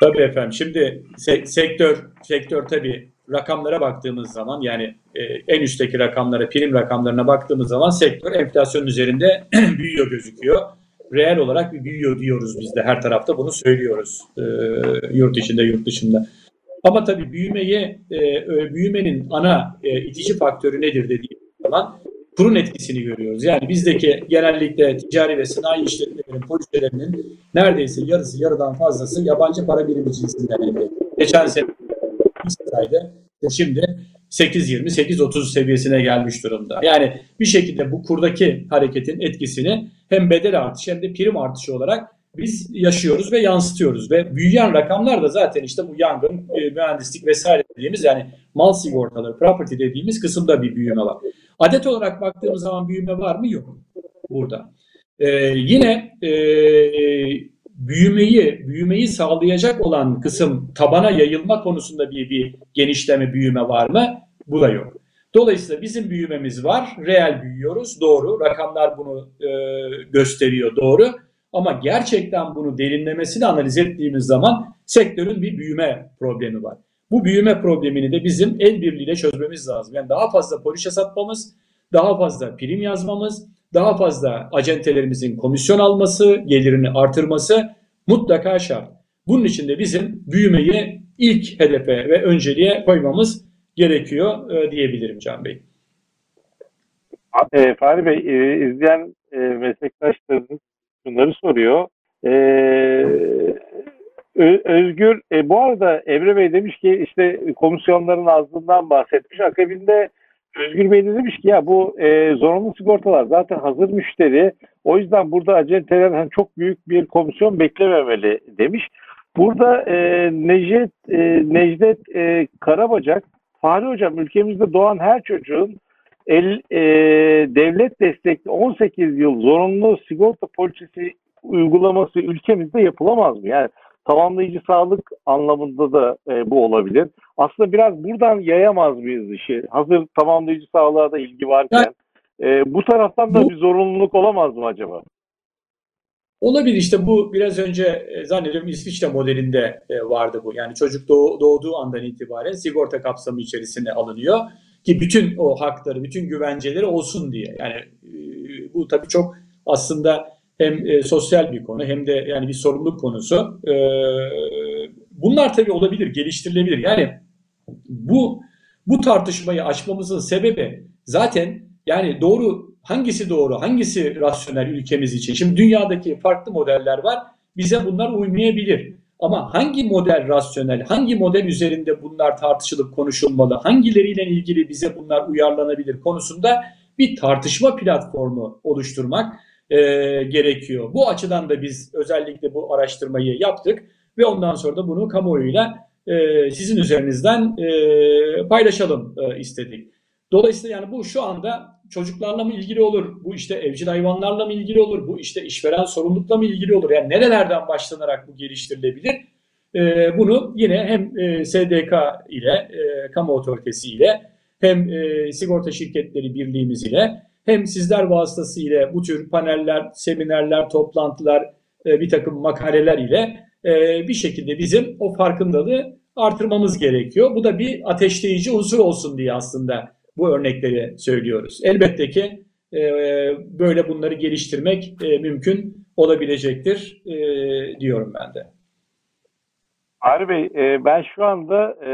Tabii efendim. Şimdi se- sektör sektör tabii rakamlara baktığımız zaman yani e, en üstteki rakamlara, prim rakamlarına baktığımız zaman sektör enflasyon üzerinde büyüyor gözüküyor. Reel olarak bir büyüyor diyoruz biz de her tarafta bunu söylüyoruz e, yurt içinde yurt dışında. Ama tabii büyümeyi e, büyümenin ana e, itici faktörü nedir dediğimiz zaman kurun etkisini görüyoruz. Yani bizdeki genellikle ticari ve sanayi işletmelerin poliçelerinin neredeyse yarısı yarıdan fazlası yabancı para birimi cinsinden elde. Geçen sene şimdi 8.20 8.30 seviyesine gelmiş durumda. Yani bir şekilde bu kurdaki hareketin etkisini hem bedel artışı hem de prim artışı olarak biz yaşıyoruz ve yansıtıyoruz ve büyüyen rakamlar da zaten işte bu yangın, e, mühendislik vesaire dediğimiz yani mal sigortaları, property dediğimiz kısımda bir büyüme var. Adet olarak baktığımız zaman büyüme var mı? Yok burada. Ee, yine e, büyümeyi büyümeyi sağlayacak olan kısım tabana yayılma konusunda bir, bir genişleme büyüme var mı? Bu da yok. Dolayısıyla bizim büyümemiz var. Reel büyüyoruz. Doğru. Rakamlar bunu e, gösteriyor. Doğru. Ama gerçekten bunu derinlemesine analiz ettiğimiz zaman sektörün bir büyüme problemi var. Bu büyüme problemini de bizim el birliğiyle çözmemiz lazım. Yani daha fazla poliçe satmamız, daha fazla prim yazmamız, daha fazla acentelerimizin komisyon alması, gelirini artırması mutlaka şart. Bunun için de bizim büyümeyi ilk hedefe ve önceliğe koymamız gerekiyor e, diyebilirim Can Bey. E, Fahri Bey, e, izleyen e, meslektaşlarınız bunları soruyor. E, Özgür, e, bu arada Emre Bey demiş ki işte komisyonların azlığından bahsetmiş. Akabinde Özgür Bey de demiş ki ya bu e, zorunlu sigortalar zaten hazır müşteri. O yüzden burada acenteler hani çok büyük bir komisyon beklememeli demiş. Burada e, Necdet, e, Necdet e, Karabacak, Fahri Hocam ülkemizde doğan her çocuğun el, e, devlet destekli 18 yıl zorunlu sigorta poliçesi uygulaması ülkemizde yapılamaz mı? Yani tamamlayıcı sağlık anlamında da e, bu olabilir. Aslında biraz buradan yayamaz mıyız işi? Hazır tamamlayıcı sağlığa da ilgi varken E, bu taraftan da Bu- bir zorunluluk olamaz mı acaba? Olabilir işte bu biraz önce e, zannediyorum İsviçre modelinde e, vardı bu. Yani çocuk doğ- doğduğu andan itibaren sigorta kapsamı içerisine alınıyor ki bütün o hakları, bütün güvenceleri olsun diye. Yani e, bu tabii çok aslında hem e, sosyal bir konu hem de yani bir sorumluluk konusu. E, bunlar tabii olabilir, geliştirilebilir. Yani bu bu tartışmayı açmamızın sebebi zaten yani doğru hangisi doğru, hangisi rasyonel ülkemiz için? Şimdi dünyadaki farklı modeller var. Bize bunlar uymayabilir. Ama hangi model rasyonel, hangi model üzerinde bunlar tartışılıp konuşulmalı, hangileriyle ilgili bize bunlar uyarlanabilir konusunda bir tartışma platformu oluşturmak e, gerekiyor. Bu açıdan da biz özellikle bu araştırmayı yaptık ve ondan sonra da bunu kamuoyuyla e, sizin üzerinizden e, paylaşalım e, istedik. Dolayısıyla yani bu şu anda çocuklarla mı ilgili olur, bu işte evcil hayvanlarla mı ilgili olur, bu işte işveren sorumlulukla mı ilgili olur? Yani nerelerden başlanarak bu geliştirilebilir? E, bunu yine hem e, SDK ile, e, kamu otoritesi ile hem e, sigorta şirketleri birliğimiz ile hem sizler vasıtasıyla bu tür paneller, seminerler, toplantılar, e, bir takım makaleler ile e, bir şekilde bizim o farkındalığı artırmamız gerekiyor. Bu da bir ateşleyici unsur olsun diye aslında bu örnekleri söylüyoruz. Elbette ki e, böyle bunları geliştirmek e, mümkün olabilecektir e, diyorum ben de. Fahri Bey, e, ben şu anda e,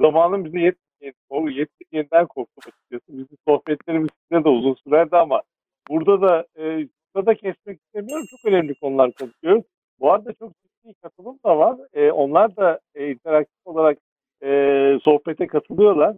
zamanın bize yetmeyeceğini, o yetmeyeceğinden korktum açıkçası. Bizim sohbetlerimiz size de uzun sürerdi ama burada da e, burada kesmek istemiyorum. Çok önemli konular konuşuyoruz. Bu arada çok ciddi katılım da var. E, onlar da e, interaktif olarak e, sohbete katılıyorlar.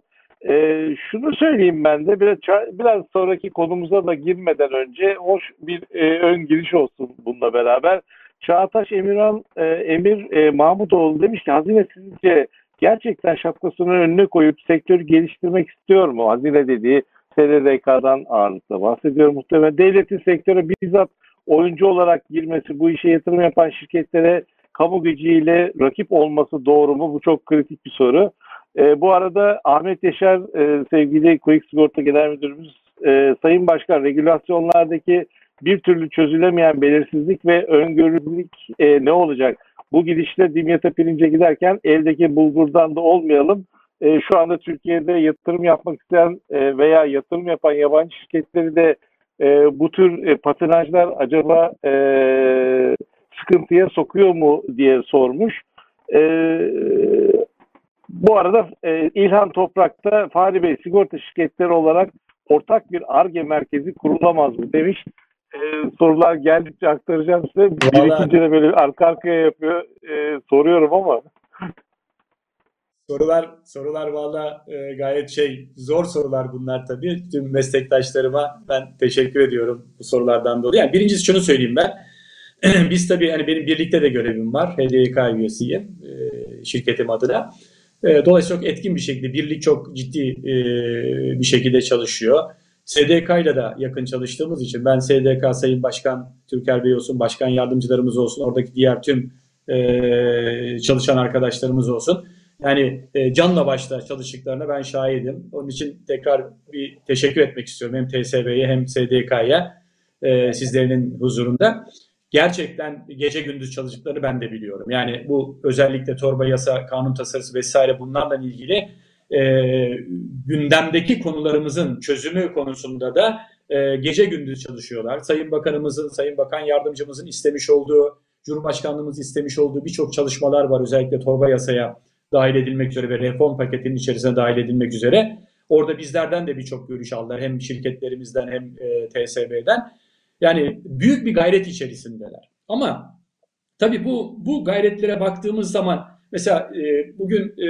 E, şunu söyleyeyim ben de biraz, biraz sonraki konumuza da girmeden önce hoş bir e, ön giriş olsun bununla beraber. Çağataş Emirhan e, Emir e, Mahmutoğlu demiş ki Hazine sizce gerçekten şapkasının önüne koyup sektörü geliştirmek istiyor mu? Hazine dediği SDDK'dan ağırlıkla bahsediyor muhtemelen. Devletin sektöre bizzat oyuncu olarak girmesi, bu işe yatırım yapan şirketlere kamu gücüyle rakip olması doğru mu? Bu çok kritik bir soru. E, bu arada Ahmet Yaşar e, sevgili Quick Sigorta Genel Müdürümüz e, Sayın Başkan regülasyonlardaki bir türlü çözülemeyen belirsizlik ve öngörülülük e, ne olacak? Bu gidişle Dimyat'a pirince giderken eldeki bulgurdan da olmayalım. E, şu anda Türkiye'de yatırım yapmak isteyen e, veya yatırım yapan yabancı şirketleri de e, bu tür e, patinajlar acaba e, sıkıntıya sokuyor mu diye sormuş. E, bu arada e, İlhan Toprak'ta Fahri Bey sigorta şirketleri olarak ortak bir ARGE merkezi kurulamaz mı demiş. E, sorular geldikçe aktaracağım size. Birikince de böyle arka arkaya yapıyor. E, soruyorum ama. Sorular sorular valla e, gayet şey zor sorular bunlar tabii. Tüm meslektaşlarıma ben teşekkür ediyorum bu sorulardan dolayı. Yani birincisi şunu söyleyeyim ben. Biz tabii hani benim birlikte de görevim var. HDK üyesiyim e, şirketim adına. E, dolayısıyla çok etkin bir şekilde birlik çok ciddi e, bir şekilde çalışıyor. SDK ile de yakın çalıştığımız için ben SDK Sayın Başkan Türker Bey olsun, başkan yardımcılarımız olsun, oradaki diğer tüm e, çalışan arkadaşlarımız olsun. Yani canla başla çalıştıklarına ben şahidim. Onun için tekrar bir teşekkür etmek istiyorum hem TSB'ye hem SDK'ya e, sizlerin huzurunda. Gerçekten gece gündüz çalıştıklarını ben de biliyorum. Yani bu özellikle torba yasa, kanun tasarısı vesaire bunlarla ilgili e, gündemdeki konularımızın çözümü konusunda da e, gece gündüz çalışıyorlar. Sayın Bakanımızın, Sayın Bakan Yardımcımızın istemiş olduğu, Cumhurbaşkanlığımız istemiş olduğu birçok çalışmalar var. Özellikle torba yasaya dahil edilmek üzere ve reform paketinin içerisine dahil edilmek üzere. Orada bizlerden de birçok görüş aldılar. Hem şirketlerimizden hem e, TSB'den. Yani büyük bir gayret içerisindeler. Ama tabii bu bu gayretlere baktığımız zaman mesela e, bugün e,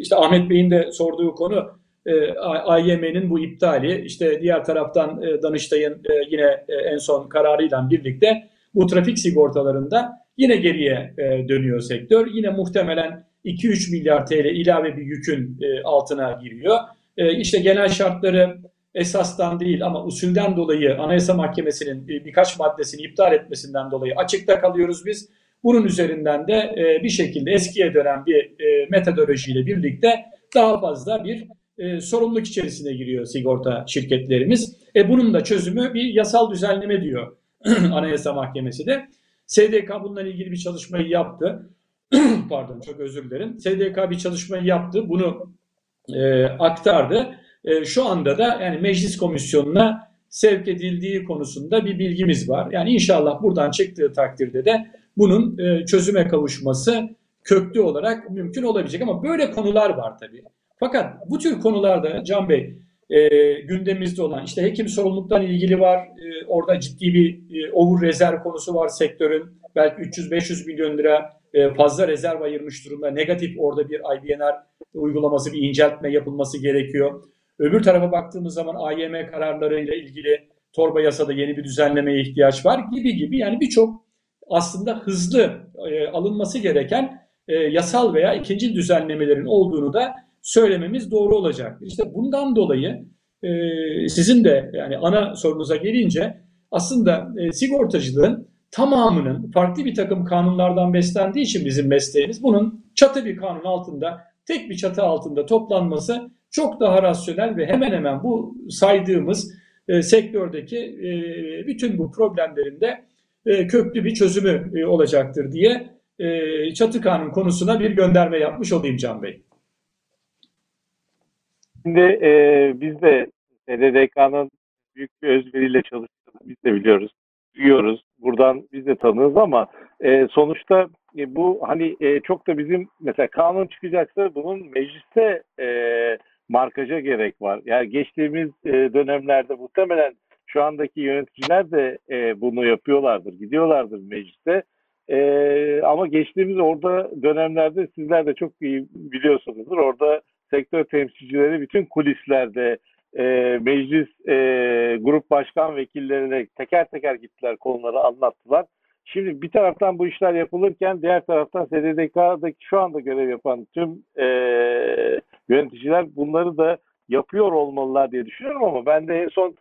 işte Ahmet Bey'in de sorduğu konu e, AYM'nin bu iptali. işte diğer taraftan e, Danıştay'ın e, yine e, en son kararıyla birlikte bu trafik sigortalarında yine geriye e, dönüyor sektör. Yine muhtemelen 2-3 milyar TL ilave bir yükün e, altına giriyor. E, işte genel şartları esastan değil ama usulden dolayı Anayasa Mahkemesi'nin birkaç maddesini iptal etmesinden dolayı açıkta kalıyoruz biz. Bunun üzerinden de bir şekilde eskiye dönen bir metodolojiyle birlikte daha fazla bir e, sorumluluk içerisine giriyor sigorta şirketlerimiz. E, bunun da çözümü bir yasal düzenleme diyor Anayasa Mahkemesi de. SDK bununla ilgili bir çalışmayı yaptı. Pardon çok özür dilerim. SDK bir çalışmayı yaptı. Bunu e, aktardı. E, şu anda da yani meclis komisyonuna sevk edildiği konusunda bir bilgimiz var. Yani inşallah buradan çıktığı takdirde de bunun e, çözüme kavuşması köklü olarak mümkün olabilecek ama böyle konular var tabii. Fakat bu tür konularda Can Bey e, gündemimizde olan işte hekim sorumluluktan ilgili var. E, orada ciddi bir e, over rezerv konusu var sektörün. Belki 300-500 milyon lira e, fazla rezerv ayırmış durumda. Negatif orada bir IBNR uygulaması, bir inceltme yapılması gerekiyor. Öbür tarafa baktığımız zaman AYM kararlarıyla ilgili torba yasada yeni bir düzenlemeye ihtiyaç var gibi gibi. Yani birçok aslında hızlı e, alınması gereken e, yasal veya ikinci düzenlemelerin olduğunu da söylememiz doğru olacaktır. İşte bundan dolayı e, sizin de yani ana sorunuza gelince aslında e, sigortacılığın tamamının farklı bir takım kanunlardan beslendiği için bizim mesleğimiz bunun çatı bir kanun altında tek bir çatı altında toplanması çok daha rasyonel ve hemen hemen bu saydığımız e, sektördeki e, bütün bu problemlerin de e, köklü bir çözümü e, olacaktır diye e, çatı kanun konusuna bir gönderme yapmış olayım Can Bey. Şimdi e, biz de SDDK'nın büyük bir özveriyle çalıştığını biz de biliyoruz, duyuyoruz. Buradan biz de tanıyoruz ama e, sonuçta e, bu hani e, çok da bizim mesela kanun çıkacaksa bunun mecliste e, markaja gerek var. Yani geçtiğimiz e, dönemlerde muhtemelen şu andaki yöneticiler de e, bunu yapıyorlardır, gidiyorlardır mecliste. E, ama geçtiğimiz orada dönemlerde sizler de çok iyi biliyorsunuzdur. Orada sektör temsilcileri bütün kulislerde e, meclis e, grup başkan vekillerine teker teker gittiler konuları anlattılar. Şimdi bir taraftan bu işler yapılırken diğer taraftan SDDK'daki şu anda görev yapan tüm e, yöneticiler bunları da yapıyor olmalılar diye düşünüyorum ama ben de en son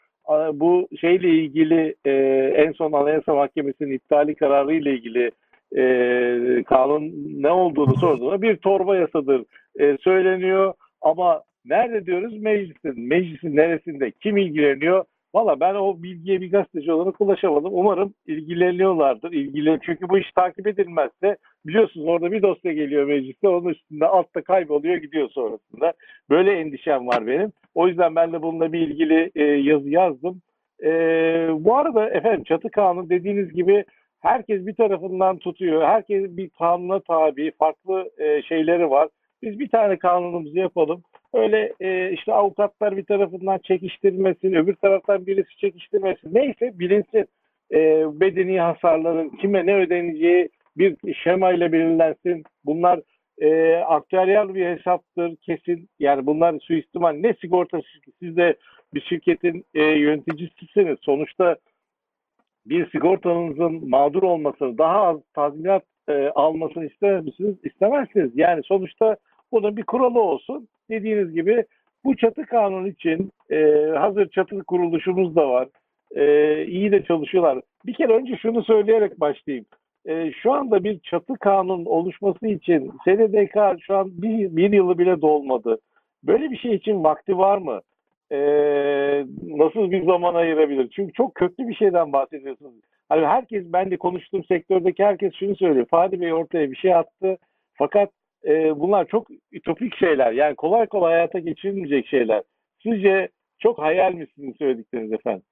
bu şeyle ilgili e, en son Anayasa Mahkemesi'nin iptali kararı ile ilgili e, kanun ne olduğunu sorduğunda bir torba yasadır e, söyleniyor. Ama nerede diyoruz? Meclisin meclisin neresinde kim ilgileniyor Valla ben o bilgiye bir gazeteci olarak ulaşamadım. Umarım ilgileniyorlardır. İlgilen çünkü bu iş takip edilmezse biliyorsunuz orada bir dosya geliyor mecliste onun üstünde altta kayboluyor gidiyor sonrasında. Böyle endişem var benim. O yüzden ben de bununla bir ilgili e, yazı yazdım. E, bu arada efendim çatı kanunu dediğiniz gibi herkes bir tarafından tutuyor. Herkes bir kanuna tabi. Farklı e, şeyleri var. Biz bir tane kanunumuzu yapalım. Öyle e, işte avukatlar bir tarafından çekiştirmesin, öbür taraftan birisi çekiştirmesin. Neyse bilinsin e, bedeni hasarların kime ne ödeneceği bir şemayla belirlensin. Bunlar e, aktüeryal bir hesaptır kesin. Yani bunlar suistimal ne sigorta siz de bir şirketin e, yöneticisisiniz. Sonuçta bir sigortanızın mağdur olmasını, daha az tazminat e, almasını ister misiniz? İstemezsiniz. Yani sonuçta bunun bir kuralı olsun. Dediğiniz gibi bu çatı kanun için e, hazır çatı kuruluşumuz da var. E, iyi de çalışıyorlar. Bir kere önce şunu söyleyerek başlayayım. E, şu anda bir çatı kanun oluşması için SDDK şu an bir, bir yılı bile dolmadı. Böyle bir şey için vakti var mı? E, nasıl bir zaman ayırabilir? Çünkü çok köklü bir şeyden bahsediyorsunuz. Hani herkes, ben de konuştuğum sektördeki herkes şunu söylüyor. Fadi Bey ortaya bir şey attı. Fakat e, bunlar çok ütopik şeyler. Yani kolay kolay hayata geçirilmeyecek şeyler. Sizce çok hayal misiniz söyledikleriniz efendim?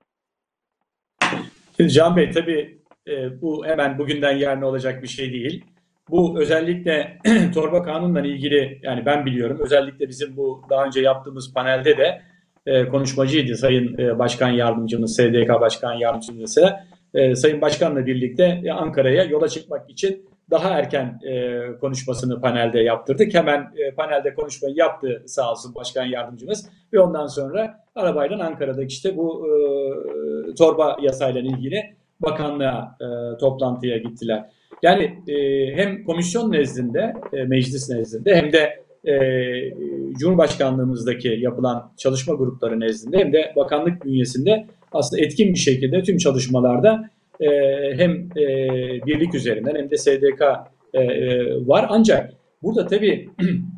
Şimdi Can Bey tabii e, bu hemen bugünden yarın olacak bir şey değil. Bu özellikle torba kanunla ilgili yani ben biliyorum özellikle bizim bu daha önce yaptığımız panelde de e, konuşmacıydı Sayın e, Başkan Yardımcımız, SDK Başkan Yardımcımız e, Sayın Başkan'la birlikte Ankara'ya yola çıkmak için daha erken e, konuşmasını panelde yaptırdık. Hemen e, panelde konuşmayı yaptı sağ olsun başkan yardımcımız ve ondan sonra arabayla Ankara'daki işte bu e, torba yasayla ilgili bakanlığa e, toplantıya gittiler. Yani e, hem komisyon nezdinde, e, meclis nezdinde hem de e, Cumhurbaşkanlığımızdaki yapılan çalışma grupları nezdinde hem de bakanlık bünyesinde aslında etkin bir şekilde tüm çalışmalarda e, hem e, birlik üzerinden hem de SDK e, e, var. Ancak burada tabii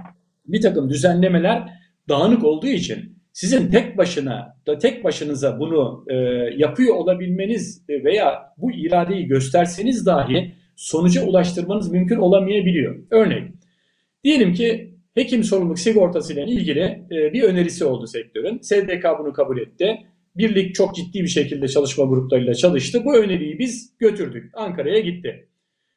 bir takım düzenlemeler dağınık olduğu için sizin tek başına da tek başınıza bunu e, yapıyor olabilmeniz veya bu iradeyi gösterseniz dahi sonuca ulaştırmanız mümkün olamayabiliyor. Örnek, diyelim ki hekim sorumluluk sigortası ile ilgili e, bir önerisi oldu sektörün. SDK bunu kabul etti. Birlik çok ciddi bir şekilde çalışma gruplarıyla çalıştı. Bu öneriyi biz götürdük. Ankara'ya gitti.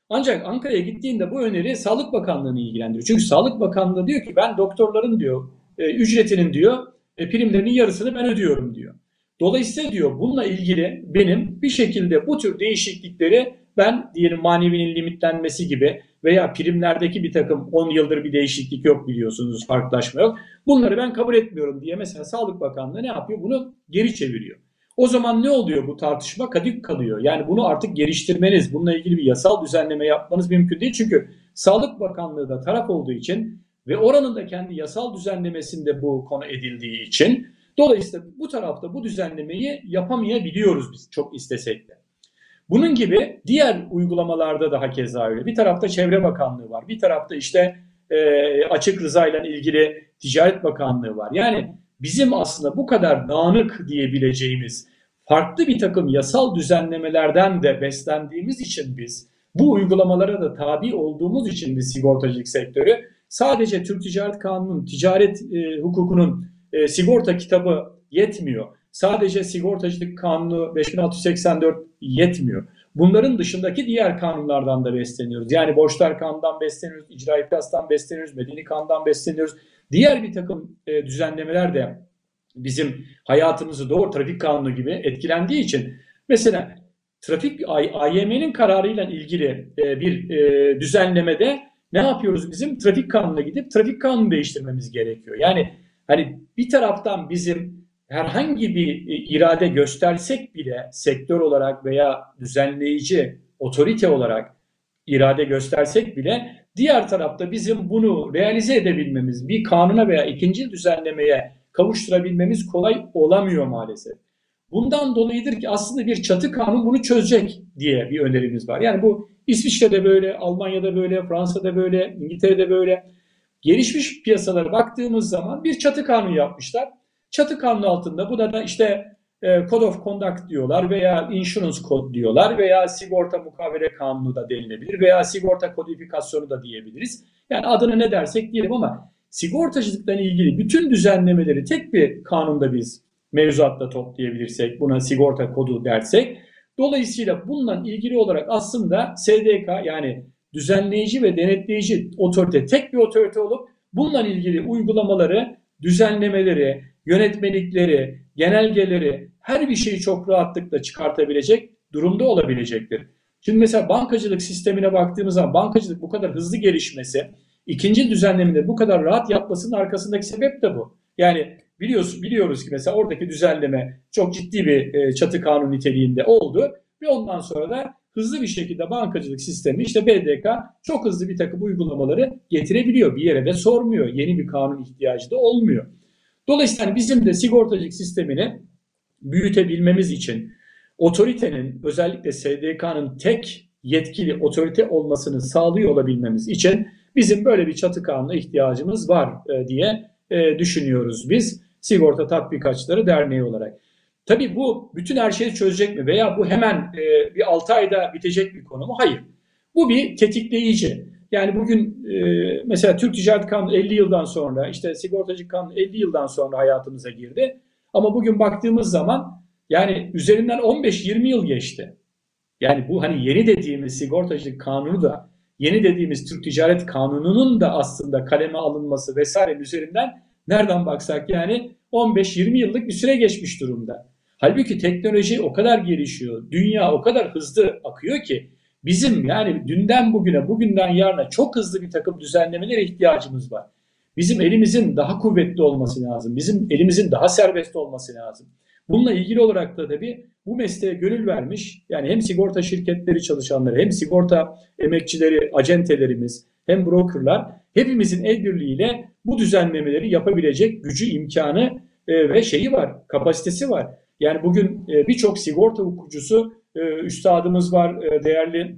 Ancak Ankara'ya gittiğinde bu öneri Sağlık Bakanlığı'nı ilgilendiriyor. Çünkü Sağlık Bakanlığı diyor ki ben doktorların diyor e, ücretinin diyor e, primlerinin yarısını ben ödüyorum diyor. Dolayısıyla diyor bununla ilgili benim bir şekilde bu tür değişiklikleri ben diyelim manevinin limitlenmesi gibi veya primlerdeki bir takım 10 yıldır bir değişiklik yok biliyorsunuz farklılaşma yok. Bunları ben kabul etmiyorum diye mesela Sağlık Bakanlığı ne yapıyor? Bunu geri çeviriyor. O zaman ne oluyor bu tartışma? Kadük kalıyor. Yani bunu artık geliştirmeniz, bununla ilgili bir yasal düzenleme yapmanız mümkün değil. Çünkü Sağlık Bakanlığı da taraf olduğu için ve oranın da kendi yasal düzenlemesinde bu konu edildiği için dolayısıyla bu tarafta bu düzenlemeyi yapamayabiliyoruz biz çok istesek de. Bunun gibi diğer uygulamalarda da hakeza öyle. Bir tarafta Çevre Bakanlığı var. Bir tarafta işte e, açık rıza ile ilgili Ticaret Bakanlığı var. Yani bizim aslında bu kadar dağınık diyebileceğimiz farklı bir takım yasal düzenlemelerden de beslendiğimiz için biz bu uygulamalara da tabi olduğumuz için biz sigortacılık sektörü sadece Türk Ticaret Kanunu'nun, ticaret e, hukukunun e, sigorta kitabı yetmiyor. Sadece sigortacılık kanunu 5684 yetmiyor. Bunların dışındaki diğer kanunlardan da besleniyoruz. Yani borçlar kanundan besleniyoruz, icra iflastan besleniyoruz, medeni kanundan besleniyoruz. Diğer bir takım e, düzenlemeler de bizim hayatımızı doğru trafik kanunu gibi etkilendiği için mesela trafik AYM'nin kararıyla ilgili e, bir e, düzenlemede ne yapıyoruz bizim? Trafik kanununa gidip trafik kanunu değiştirmemiz gerekiyor. Yani hani bir taraftan bizim herhangi bir e, irade göstersek bile sektör olarak veya düzenleyici otorite olarak irade göstersek bile diğer tarafta bizim bunu realize edebilmemiz, bir kanuna veya ikinci düzenlemeye kavuşturabilmemiz kolay olamıyor maalesef. Bundan dolayıdır ki aslında bir çatı kanun bunu çözecek diye bir önerimiz var. Yani bu İsviçre'de böyle, Almanya'da böyle, Fransa'da böyle, İngiltere'de böyle. Gelişmiş piyasalara baktığımız zaman bir çatı kanunu yapmışlar. Çatı kanunu altında bu da işte e, Code of Conduct diyorlar veya Insurance Code diyorlar veya sigorta mukavele kanunu da denilebilir veya sigorta kodifikasyonu da diyebiliriz. Yani adını ne dersek diyelim ama sigortacılıkla ilgili bütün düzenlemeleri tek bir kanunda biz mevzuatta toplayabilirsek, buna sigorta kodu dersek, dolayısıyla bununla ilgili olarak aslında SDK yani düzenleyici ve denetleyici otorite tek bir otorite olup bununla ilgili uygulamaları, düzenlemeleri, yönetmelikleri, genelgeleri, her bir şeyi çok rahatlıkla çıkartabilecek durumda olabilecektir. Şimdi mesela bankacılık sistemine baktığımız zaman bankacılık bu kadar hızlı gelişmesi, ikinci düzenlemede bu kadar rahat yapmasının arkasındaki sebep de bu. Yani biliyoruz, biliyoruz ki mesela oradaki düzenleme çok ciddi bir e, çatı kanun niteliğinde oldu ve ondan sonra da hızlı bir şekilde bankacılık sistemi işte BDK çok hızlı bir takım uygulamaları getirebiliyor. Bir yere de sormuyor. Yeni bir kanun ihtiyacı da olmuyor. Dolayısıyla hani bizim de sigortacılık sistemini büyütebilmemiz için otoritenin özellikle SDK'nın tek yetkili otorite olmasını sağlıyor olabilmemiz için bizim böyle bir çatı kanuna ihtiyacımız var e, diye e, düşünüyoruz biz Sigorta Tatbikatçıları Derneği olarak. Tabii bu bütün her şeyi çözecek mi veya bu hemen e, bir 6 ayda bitecek bir konu mu? Hayır. Bu bir tetikleyici. Yani bugün e, mesela Türk Ticaret Kanunu 50 yıldan sonra işte sigortacı kanunu 50 yıldan sonra hayatımıza girdi. Ama bugün baktığımız zaman yani üzerinden 15-20 yıl geçti. Yani bu hani yeni dediğimiz sigortacılık kanunu da yeni dediğimiz Türk Ticaret Kanunu'nun da aslında kaleme alınması vesaire üzerinden nereden baksak yani 15-20 yıllık bir süre geçmiş durumda. Halbuki teknoloji o kadar gelişiyor, dünya o kadar hızlı akıyor ki Bizim yani dünden bugüne, bugünden yarına çok hızlı bir takım düzenlemelere ihtiyacımız var. Bizim elimizin daha kuvvetli olması lazım. Bizim elimizin daha serbest olması lazım. Bununla ilgili olarak da tabii bu mesleğe gönül vermiş yani hem sigorta şirketleri çalışanları hem sigorta emekçileri, acentelerimiz hem brokerlar hepimizin el birliğiyle bu düzenlemeleri yapabilecek gücü, imkanı e, ve şeyi var, kapasitesi var. Yani bugün e, birçok sigorta hukukucusu e, üstadımız var, e, değerli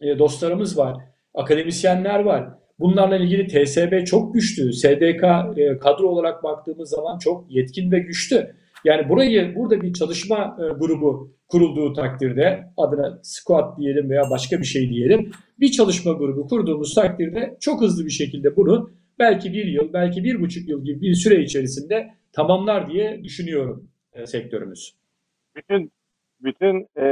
e, dostlarımız var, akademisyenler var. Bunlarla ilgili TSB çok güçlü. SDK e, kadro olarak baktığımız zaman çok yetkin ve güçlü. Yani burayı burada bir çalışma grubu kurulduğu takdirde adına squat diyelim veya başka bir şey diyelim. Bir çalışma grubu kurduğumuz takdirde çok hızlı bir şekilde bunu belki bir yıl, belki bir buçuk yıl gibi bir süre içerisinde tamamlar diye düşünüyorum sektörümüz. Bütün bütün e,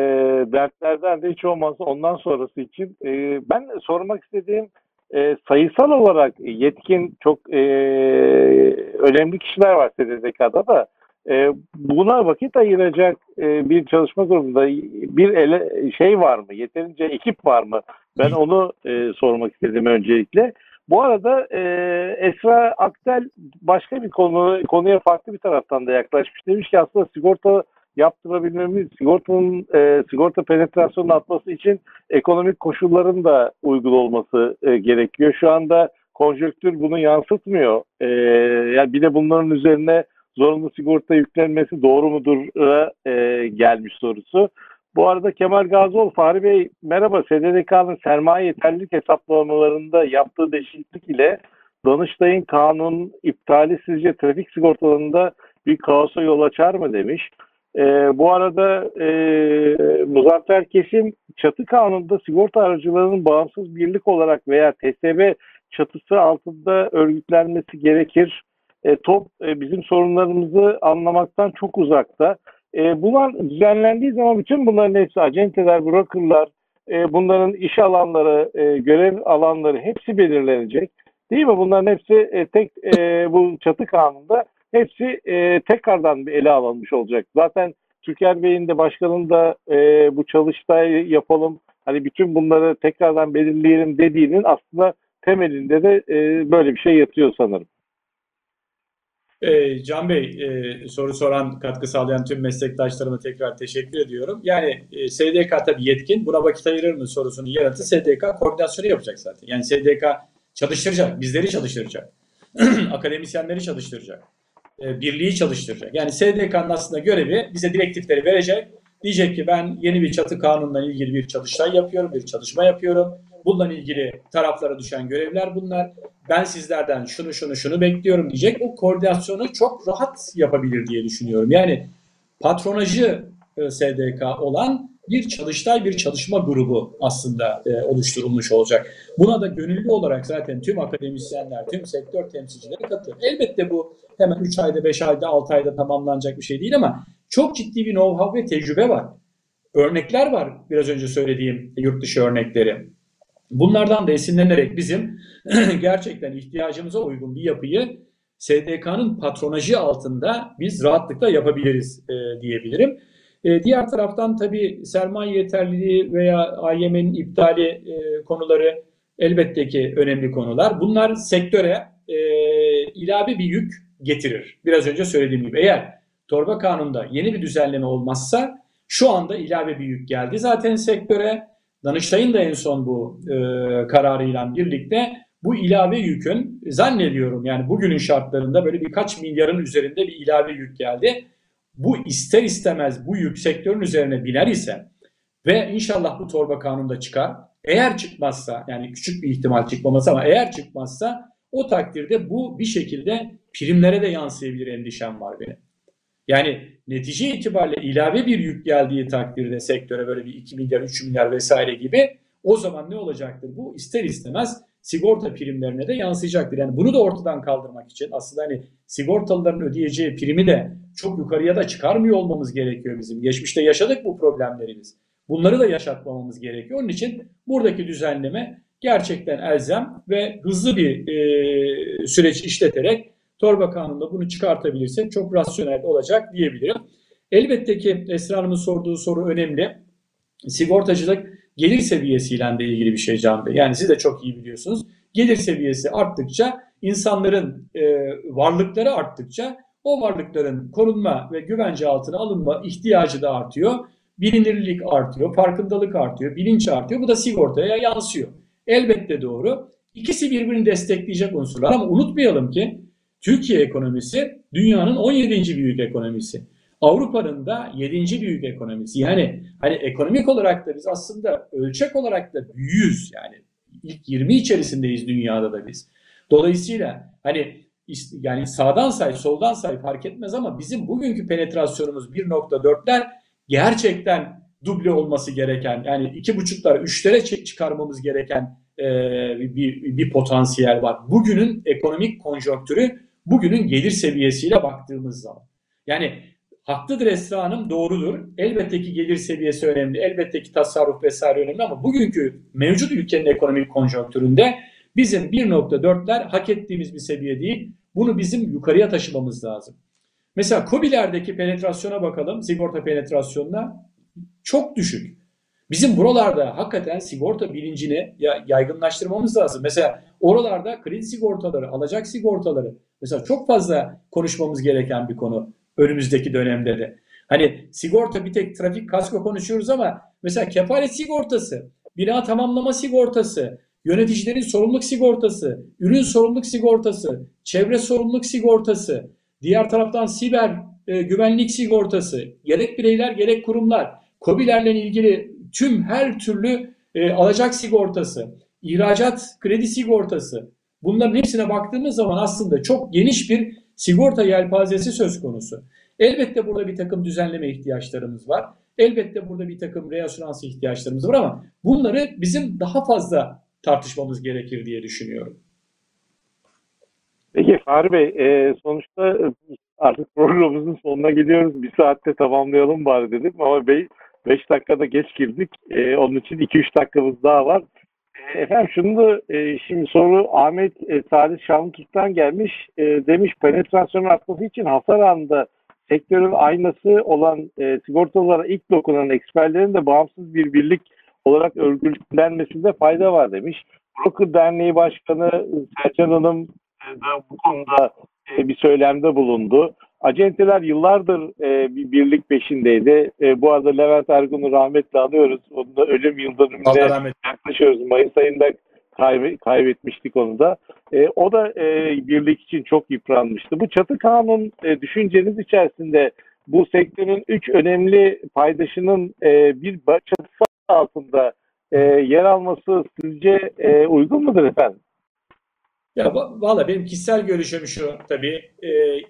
dertlerden de hiç olmazsa ondan sonrası için e, ben sormak istediğim e, sayısal olarak yetkin çok e, önemli kişiler var SDDK'da da e, buna vakit ayıracak e, bir çalışma grubunda bir ele, şey var mı? Yeterince ekip var mı? Ben onu e, sormak istedim öncelikle. Bu arada e, Esra Aktel başka bir konu konuya farklı bir taraftan da yaklaşmış. Demiş ki aslında sigorta yaptırabilmemiz, sigortanın e, sigorta penetrasyonun artması için ekonomik koşulların da uygun olması e, gerekiyor. Şu anda konjöktür bunu yansıtmıyor. E, yani bir de bunların üzerine zorunlu sigorta yüklenmesi doğru mudur e, gelmiş sorusu. Bu arada Kemal Gazioğlu, Fahri Bey merhaba. SDDK'nın sermaye yeterlilik hesaplamalarında yaptığı değişiklik ile Danıştay'ın kanun iptali sizce trafik sigortalarında bir kaosa yol açar mı demiş. E, bu arada e, Muzaffer Kesim çatı kanununda sigorta aracılarının bağımsız birlik olarak veya TSB çatısı altında örgütlenmesi gerekir e, top e, bizim sorunlarımızı anlamaktan çok uzakta. E, bunlar düzenlendiği zaman bütün bunların hepsi acenteler, brokerlar, e, bunların iş alanları, e, görev alanları hepsi belirlenecek. Değil mi? Bunların hepsi e, tek e, bu çatı kanunda hepsi e, tekrardan bir ele alınmış olacak. Zaten Türker Bey'in de başkanın da e, bu çalıştayı yapalım, hani bütün bunları tekrardan belirleyelim dediğinin aslında temelinde de e, böyle bir şey yatıyor sanırım. E, Can Bey, e, soru soran, katkı sağlayan tüm meslektaşlarıma tekrar teşekkür ediyorum. Yani e, SDK tabii yetkin, buna vakit ayırır mı sorusunun yanıtı SDK koordinasyonu yapacak zaten. Yani SDK çalıştıracak, bizleri çalıştıracak, akademisyenleri çalıştıracak, e, birliği çalıştıracak. Yani SDK'nın aslında görevi bize direktifleri verecek. Diyecek ki ben yeni bir çatı kanunla ilgili bir çalıştay yapıyorum, bir çalışma yapıyorum. Bununla ilgili taraflara düşen görevler bunlar ben sizlerden şunu şunu şunu bekliyorum diyecek. O koordinasyonu çok rahat yapabilir diye düşünüyorum. Yani patronajı e, SDK olan bir çalıştay, bir çalışma grubu aslında e, oluşturulmuş olacak. Buna da gönüllü olarak zaten tüm akademisyenler, tüm sektör temsilcileri katılır. Elbette bu hemen 3 ayda, 5 ayda, 6 ayda tamamlanacak bir şey değil ama çok ciddi bir know-how ve tecrübe var. Örnekler var biraz önce söylediğim yurt dışı örnekleri. Bunlardan da esinlenerek bizim gerçekten ihtiyacımıza uygun bir yapıyı SDK'nın patronajı altında biz rahatlıkla yapabiliriz e, diyebilirim. E, diğer taraftan tabii sermaye yeterliliği veya AYM'nin iptali e, konuları elbette ki önemli konular. Bunlar sektöre e, ilave bir yük getirir. Biraz önce söylediğim gibi eğer torba kanunda yeni bir düzenleme olmazsa şu anda ilave bir yük geldi zaten sektöre Danıştay'ın da en son bu e, kararıyla birlikte bu ilave yükün zannediyorum yani bugünün şartlarında böyle birkaç milyarın üzerinde bir ilave yük geldi. Bu ister istemez bu yük sektörün üzerine biner ise ve inşallah bu torba kanunda çıkar. Eğer çıkmazsa yani küçük bir ihtimal çıkmaması ama eğer çıkmazsa o takdirde bu bir şekilde primlere de yansıyabilir endişem var benim. Yani netice itibariyle ilave bir yük geldiği takdirde sektöre böyle bir 2 milyar, 3 milyar vesaire gibi o zaman ne olacaktır? Bu ister istemez sigorta primlerine de yansıyacaktır. Yani bunu da ortadan kaldırmak için aslında hani sigortalıların ödeyeceği primi de çok yukarıya da çıkarmıyor olmamız gerekiyor bizim. Geçmişte yaşadık bu problemlerimiz. Bunları da yaşatmamamız gerekiyor. Onun için buradaki düzenleme gerçekten elzem ve hızlı bir e, süreç işleterek torba kanununda bunu çıkartabilirsek çok rasyonel olacak diyebilirim. Elbette ki Esra Hanım'ın sorduğu soru önemli. Sigortacılık gelir seviyesiyle de ilgili bir şey Can Bey. Yani siz de çok iyi biliyorsunuz. Gelir seviyesi arttıkça insanların e, varlıkları arttıkça o varlıkların korunma ve güvence altına alınma ihtiyacı da artıyor. Bilinirlik artıyor, farkındalık artıyor, bilinç artıyor. Bu da sigortaya yansıyor. Elbette doğru. İkisi birbirini destekleyecek unsurlar ama unutmayalım ki Türkiye ekonomisi dünyanın 17. büyük ekonomisi. Avrupa'nın da 7. büyük ekonomisi. Yani hani ekonomik olarak da biz aslında ölçek olarak da büyüyüz. Yani ilk 20 içerisindeyiz dünyada da biz. Dolayısıyla hani yani sağdan say, soldan say fark etmez ama bizim bugünkü penetrasyonumuz 1.4'ler gerçekten duble olması gereken yani iki buçuklar üçlere çıkarmamız gereken e, bir, bir potansiyel var. Bugünün ekonomik konjonktürü bugünün gelir seviyesiyle baktığımız zaman. Yani haklıdır Esra Hanım doğrudur. Elbette ki gelir seviyesi önemli. Elbette ki tasarruf vesaire önemli ama bugünkü mevcut ülkenin ekonomik konjonktüründe bizim 1.4'ler hak ettiğimiz bir seviye değil. Bunu bizim yukarıya taşımamız lazım. Mesela COBİ'lerdeki penetrasyona bakalım. Sigorta penetrasyonuna çok düşük. Bizim buralarda hakikaten sigorta bilincini yaygınlaştırmamız lazım. Mesela oralarda kredi sigortaları, alacak sigortaları mesela çok fazla konuşmamız gereken bir konu önümüzdeki dönemde de. Hani sigorta bir tek trafik kasko konuşuyoruz ama mesela kefalet sigortası, bina tamamlama sigortası, yöneticilerin sorumluluk sigortası, ürün sorumluluk sigortası, çevre sorumluluk sigortası, diğer taraftan siber e, güvenlik sigortası, gerek bireyler gerek kurumlar, COBİ'lerle ilgili tüm her türlü e, alacak sigortası, ihracat kredi sigortası bunların hepsine baktığımız zaman aslında çok geniş bir sigorta yelpazesi söz konusu. Elbette burada bir takım düzenleme ihtiyaçlarımız var. Elbette burada bir takım reasürans ihtiyaçlarımız var ama bunları bizim daha fazla tartışmamız gerekir diye düşünüyorum. Peki Fahri Bey, e, sonuçta artık programımızın sonuna geliyoruz. Bir saatte tamamlayalım bari dedim ama 5 dakikada geç girdik. E, onun için 2-3 dakikamız daha var. Efendim şunu da e, şimdi soru Ahmet e, Salih Şanlıurt'tan gelmiş. E, demiş penetrasyon artması için hasar anında sektörün aynası olan e, sigortalara ilk dokunan eksperlerin de bağımsız bir birlik olarak örgütlenmesinde fayda var demiş. Broker Derneği Başkanı Selcan Hanım e, da bu konuda e, bir söylemde bulundu. Acenteler yıllardır e, bir birlik peşindeydi. E, bu arada Levent Ergun'u rahmetle anıyoruz. Onun da ölüm yıldönümüne yaklaşıyoruz. Mayıs ayında kayb kaybetmiştik onu da. E, o da e, birlik için çok yıpranmıştı. Bu çatı kanun e, düşünceniz içerisinde bu sektörün üç önemli paydaşının e, bir çatısı altında e, yer alması sizce e, uygun mudur efendim? Ya valla benim kişisel görüşüm şu tabii e,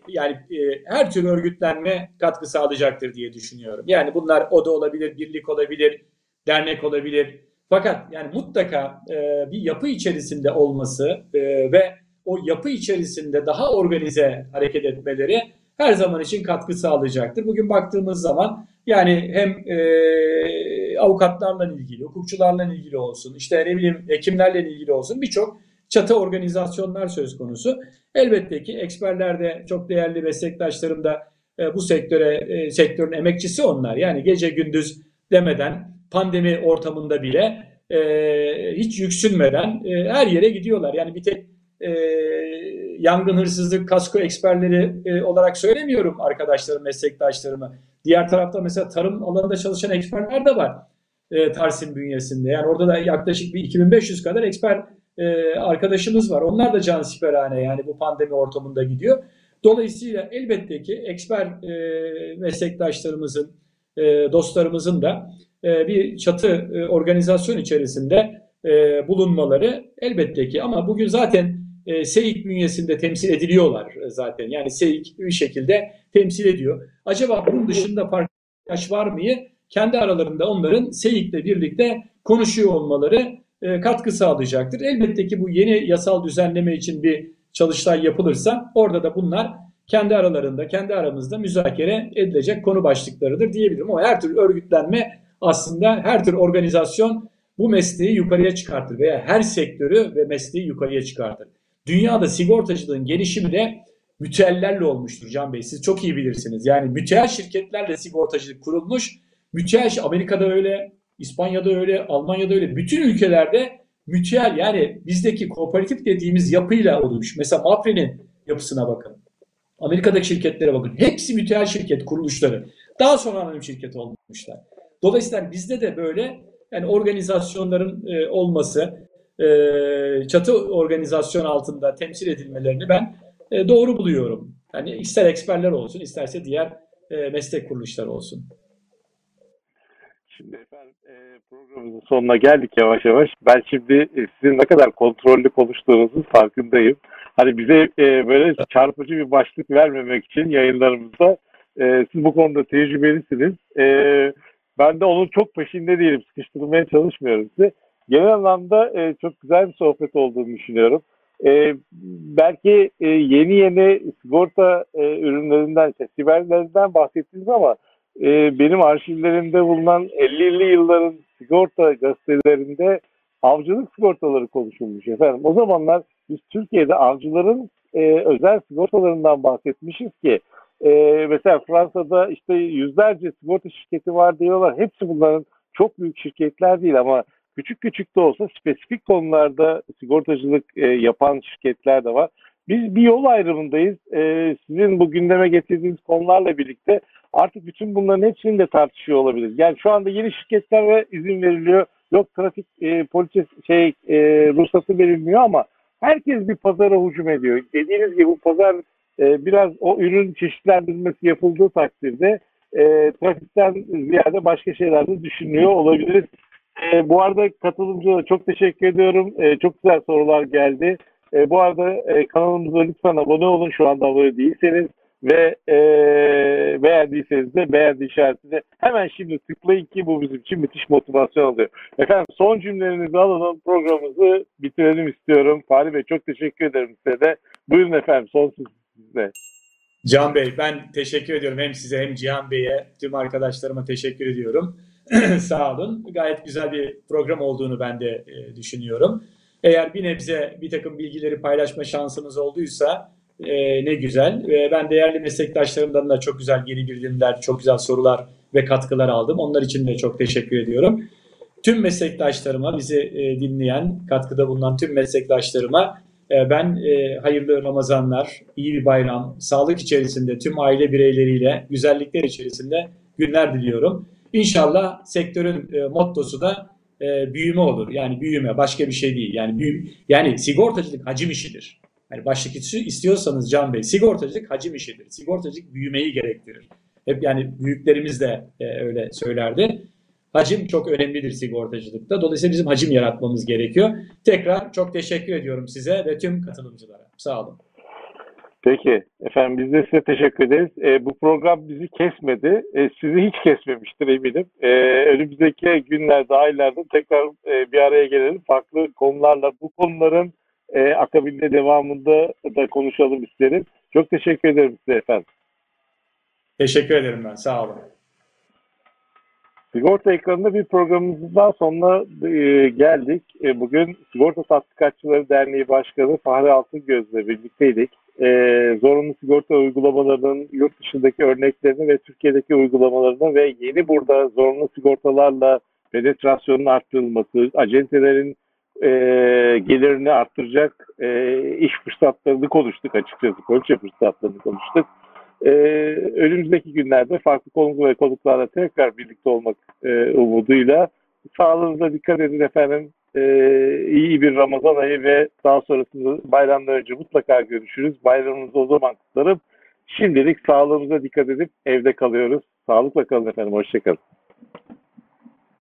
yani e, her tür örgütlenme katkı sağlayacaktır diye düşünüyorum. Yani bunlar oda olabilir, birlik olabilir, dernek olabilir. Fakat yani mutlaka e, bir yapı içerisinde olması e, ve o yapı içerisinde daha organize hareket etmeleri her zaman için katkı sağlayacaktır. Bugün baktığımız zaman yani hem e, avukatlarla ilgili, hukukçularla ilgili olsun, işte ne bileyim hekimlerle ilgili olsun birçok çatı organizasyonlar söz konusu. Elbette ki eksperler de çok değerli meslektaşlarım da e, bu sektöre e, sektörün emekçisi onlar. Yani gece gündüz demeden pandemi ortamında bile e, hiç yüksünmeden e, her yere gidiyorlar. Yani bir tek e, yangın hırsızlık kasko eksperleri e, olarak söylemiyorum arkadaşlarım, meslektaşlarımı. Diğer tarafta mesela tarım alanında çalışan eksperler de var e, Tarsim bünyesinde. Yani orada da yaklaşık bir 2500 kadar eksper e, arkadaşımız var. Onlar da can siperhane yani bu pandemi ortamında gidiyor. Dolayısıyla elbette ki eksper e, meslektaşlarımızın, e, dostlarımızın da e, bir çatı e, organizasyon içerisinde e, bulunmaları elbette ki ama bugün zaten e, SEİK bünyesinde temsil ediliyorlar zaten. Yani SEİK bir şekilde temsil ediyor. Acaba bunun dışında farklı yaş var mıyı? Kendi aralarında onların SEİK'le birlikte konuşuyor olmaları e, katkı sağlayacaktır. Elbette ki bu yeni yasal düzenleme için bir çalıştay yapılırsa orada da bunlar kendi aralarında, kendi aramızda müzakere edilecek konu başlıklarıdır diyebilirim. Ama her tür örgütlenme aslında her tür organizasyon bu mesleği yukarıya çıkartır veya her sektörü ve mesleği yukarıya çıkartır. Dünyada sigortacılığın gelişimi de müteellerle olmuştur Can Bey. Siz çok iyi bilirsiniz. Yani müteal şirketlerle sigortacılık kurulmuş. Müteal Amerika'da öyle, İspanya'da öyle, Almanya'da öyle. Bütün ülkelerde müteal yani bizdeki kooperatif dediğimiz yapıyla olmuş. Mesela Mapfre'nin yapısına bakın. Amerika'daki şirketlere bakın. Hepsi müteal şirket kuruluşları. Daha sonra anonim şirket olmuşlar. Dolayısıyla bizde de böyle yani organizasyonların e, olması, e, çatı organizasyon altında temsil edilmelerini ben e, doğru buluyorum. Yani ister eksperler olsun, isterse diğer e, meslek kuruluşları olsun. Şimdi efendim e, programımızın sonuna geldik yavaş yavaş. Ben şimdi e, sizin ne kadar kontrollü konuştuğunuzun farkındayım. Hani bize e, böyle çarpıcı bir başlık vermemek için yayınlarımızda siz bu konuda tecrübelisiniz. Ben de onun çok peşinde değilim. Sıkıştırmaya çalışmıyorum sizi. Genel anlamda çok güzel bir sohbet olduğunu düşünüyorum. Belki yeni yeni sigorta ürünlerinden, siberlerinden bahsettiniz ama e, benim arşivlerimde bulunan 50'li yılların sigorta gazetelerinde avcılık sigortaları konuşulmuş efendim. O zamanlar biz Türkiye'de avcıların e, özel sigortalarından bahsetmişiz ki e, mesela Fransa'da işte yüzlerce sigorta şirketi var diyorlar. Hepsi bunların çok büyük şirketler değil ama küçük küçük de olsa spesifik konularda sigortacılık e, yapan şirketler de var. Biz bir yol ayrımındayız. E, sizin bu gündeme getirdiğiniz konularla birlikte artık bütün bunların hepsini de tartışıyor olabiliriz. Yani şu anda yeni şirketler ve izin veriliyor. Yok trafik e, polis şey e, ruhsatı verilmiyor ama herkes bir pazara hücum ediyor. Dediğiniz gibi bu pazar e, biraz o ürün çeşitlendirilmesi yapıldığı takdirde e, trafikten ziyade başka şeyler de düşünüyor olabiliriz. E, bu arada katılımcılara çok teşekkür ediyorum. E, çok güzel sorular geldi. E, bu arada e, kanalımıza lütfen abone olun şu anda abone değilseniz ve e, beğendiyseniz de beğendi işaretine hemen şimdi tıklayın ki bu bizim için müthiş motivasyon oluyor. Efendim son cümlelerinizi alalım programımızı bitirelim istiyorum. Fahri Bey çok teşekkür ederim size de. Buyurun efendim son söz sizde. Can Bey ben teşekkür ediyorum hem size hem Cihan Bey'e tüm arkadaşlarıma teşekkür ediyorum. Sağ olun. Gayet güzel bir program olduğunu ben de e, düşünüyorum. Eğer bir nebze bir takım bilgileri paylaşma şansımız olduysa e, ne güzel. Ve ben değerli meslektaşlarımdan da çok güzel geri bildirimler, çok güzel sorular ve katkılar aldım. Onlar için de çok teşekkür ediyorum. Tüm meslektaşlarıma, bizi e, dinleyen, katkıda bulunan tüm meslektaşlarıma e, ben e, hayırlı Ramazanlar, iyi bir bayram, sağlık içerisinde tüm aile bireyleriyle güzellikler içerisinde günler diliyorum. İnşallah sektörün e, mottosu da e, büyüme olur. Yani büyüme başka bir şey değil. Yani büyü, yani sigortacılık hacim işidir. Yani başlık istiyorsanız Can Bey sigortacılık hacim işidir. Sigortacılık büyümeyi gerektirir. Hep yani büyüklerimiz de e, öyle söylerdi. Hacim çok önemlidir sigortacılıkta. Dolayısıyla bizim hacim yaratmamız gerekiyor. Tekrar çok teşekkür ediyorum size ve tüm katılımcılara. Sağ olun. Peki efendim biz de size teşekkür ederiz. E, bu program bizi kesmedi. E, sizi hiç kesmemiştir eminim. E, önümüzdeki günlerde, aylarda tekrar e, bir araya gelelim. Farklı konularla bu konuların e, akabinde devamında da konuşalım isterim. Çok teşekkür ederim size efendim. Teşekkür ederim ben. Sağ olun. Sigorta ekranında bir programımızın daha sonuna e, geldik. E, bugün Sigorta Tatbikatçıları Derneği Başkanı Fahri Altıngöz'le birlikteydik. E, zorunlu sigorta uygulamalarının yurt dışındaki örneklerini ve Türkiye'deki uygulamalarını ve yeni burada zorunlu sigortalarla penetrasyonun arttırılması, acentelerin e, gelirini arttıracak e, iş fırsatlarını konuştuk açıkçası. Poliçe fırsatlarını konuştuk. E, önümüzdeki günlerde farklı konu ve konuklarla tekrar birlikte olmak e, umuduyla sağlığınıza dikkat edin efendim. E, iyi bir Ramazan ayı ve daha sonrasında bayramdan önce mutlaka görüşürüz. Bayramınızı o zaman kutlarım. Şimdilik sağlığımıza dikkat edip evde kalıyoruz. Sağlıkla kalın efendim. Hoşçakalın.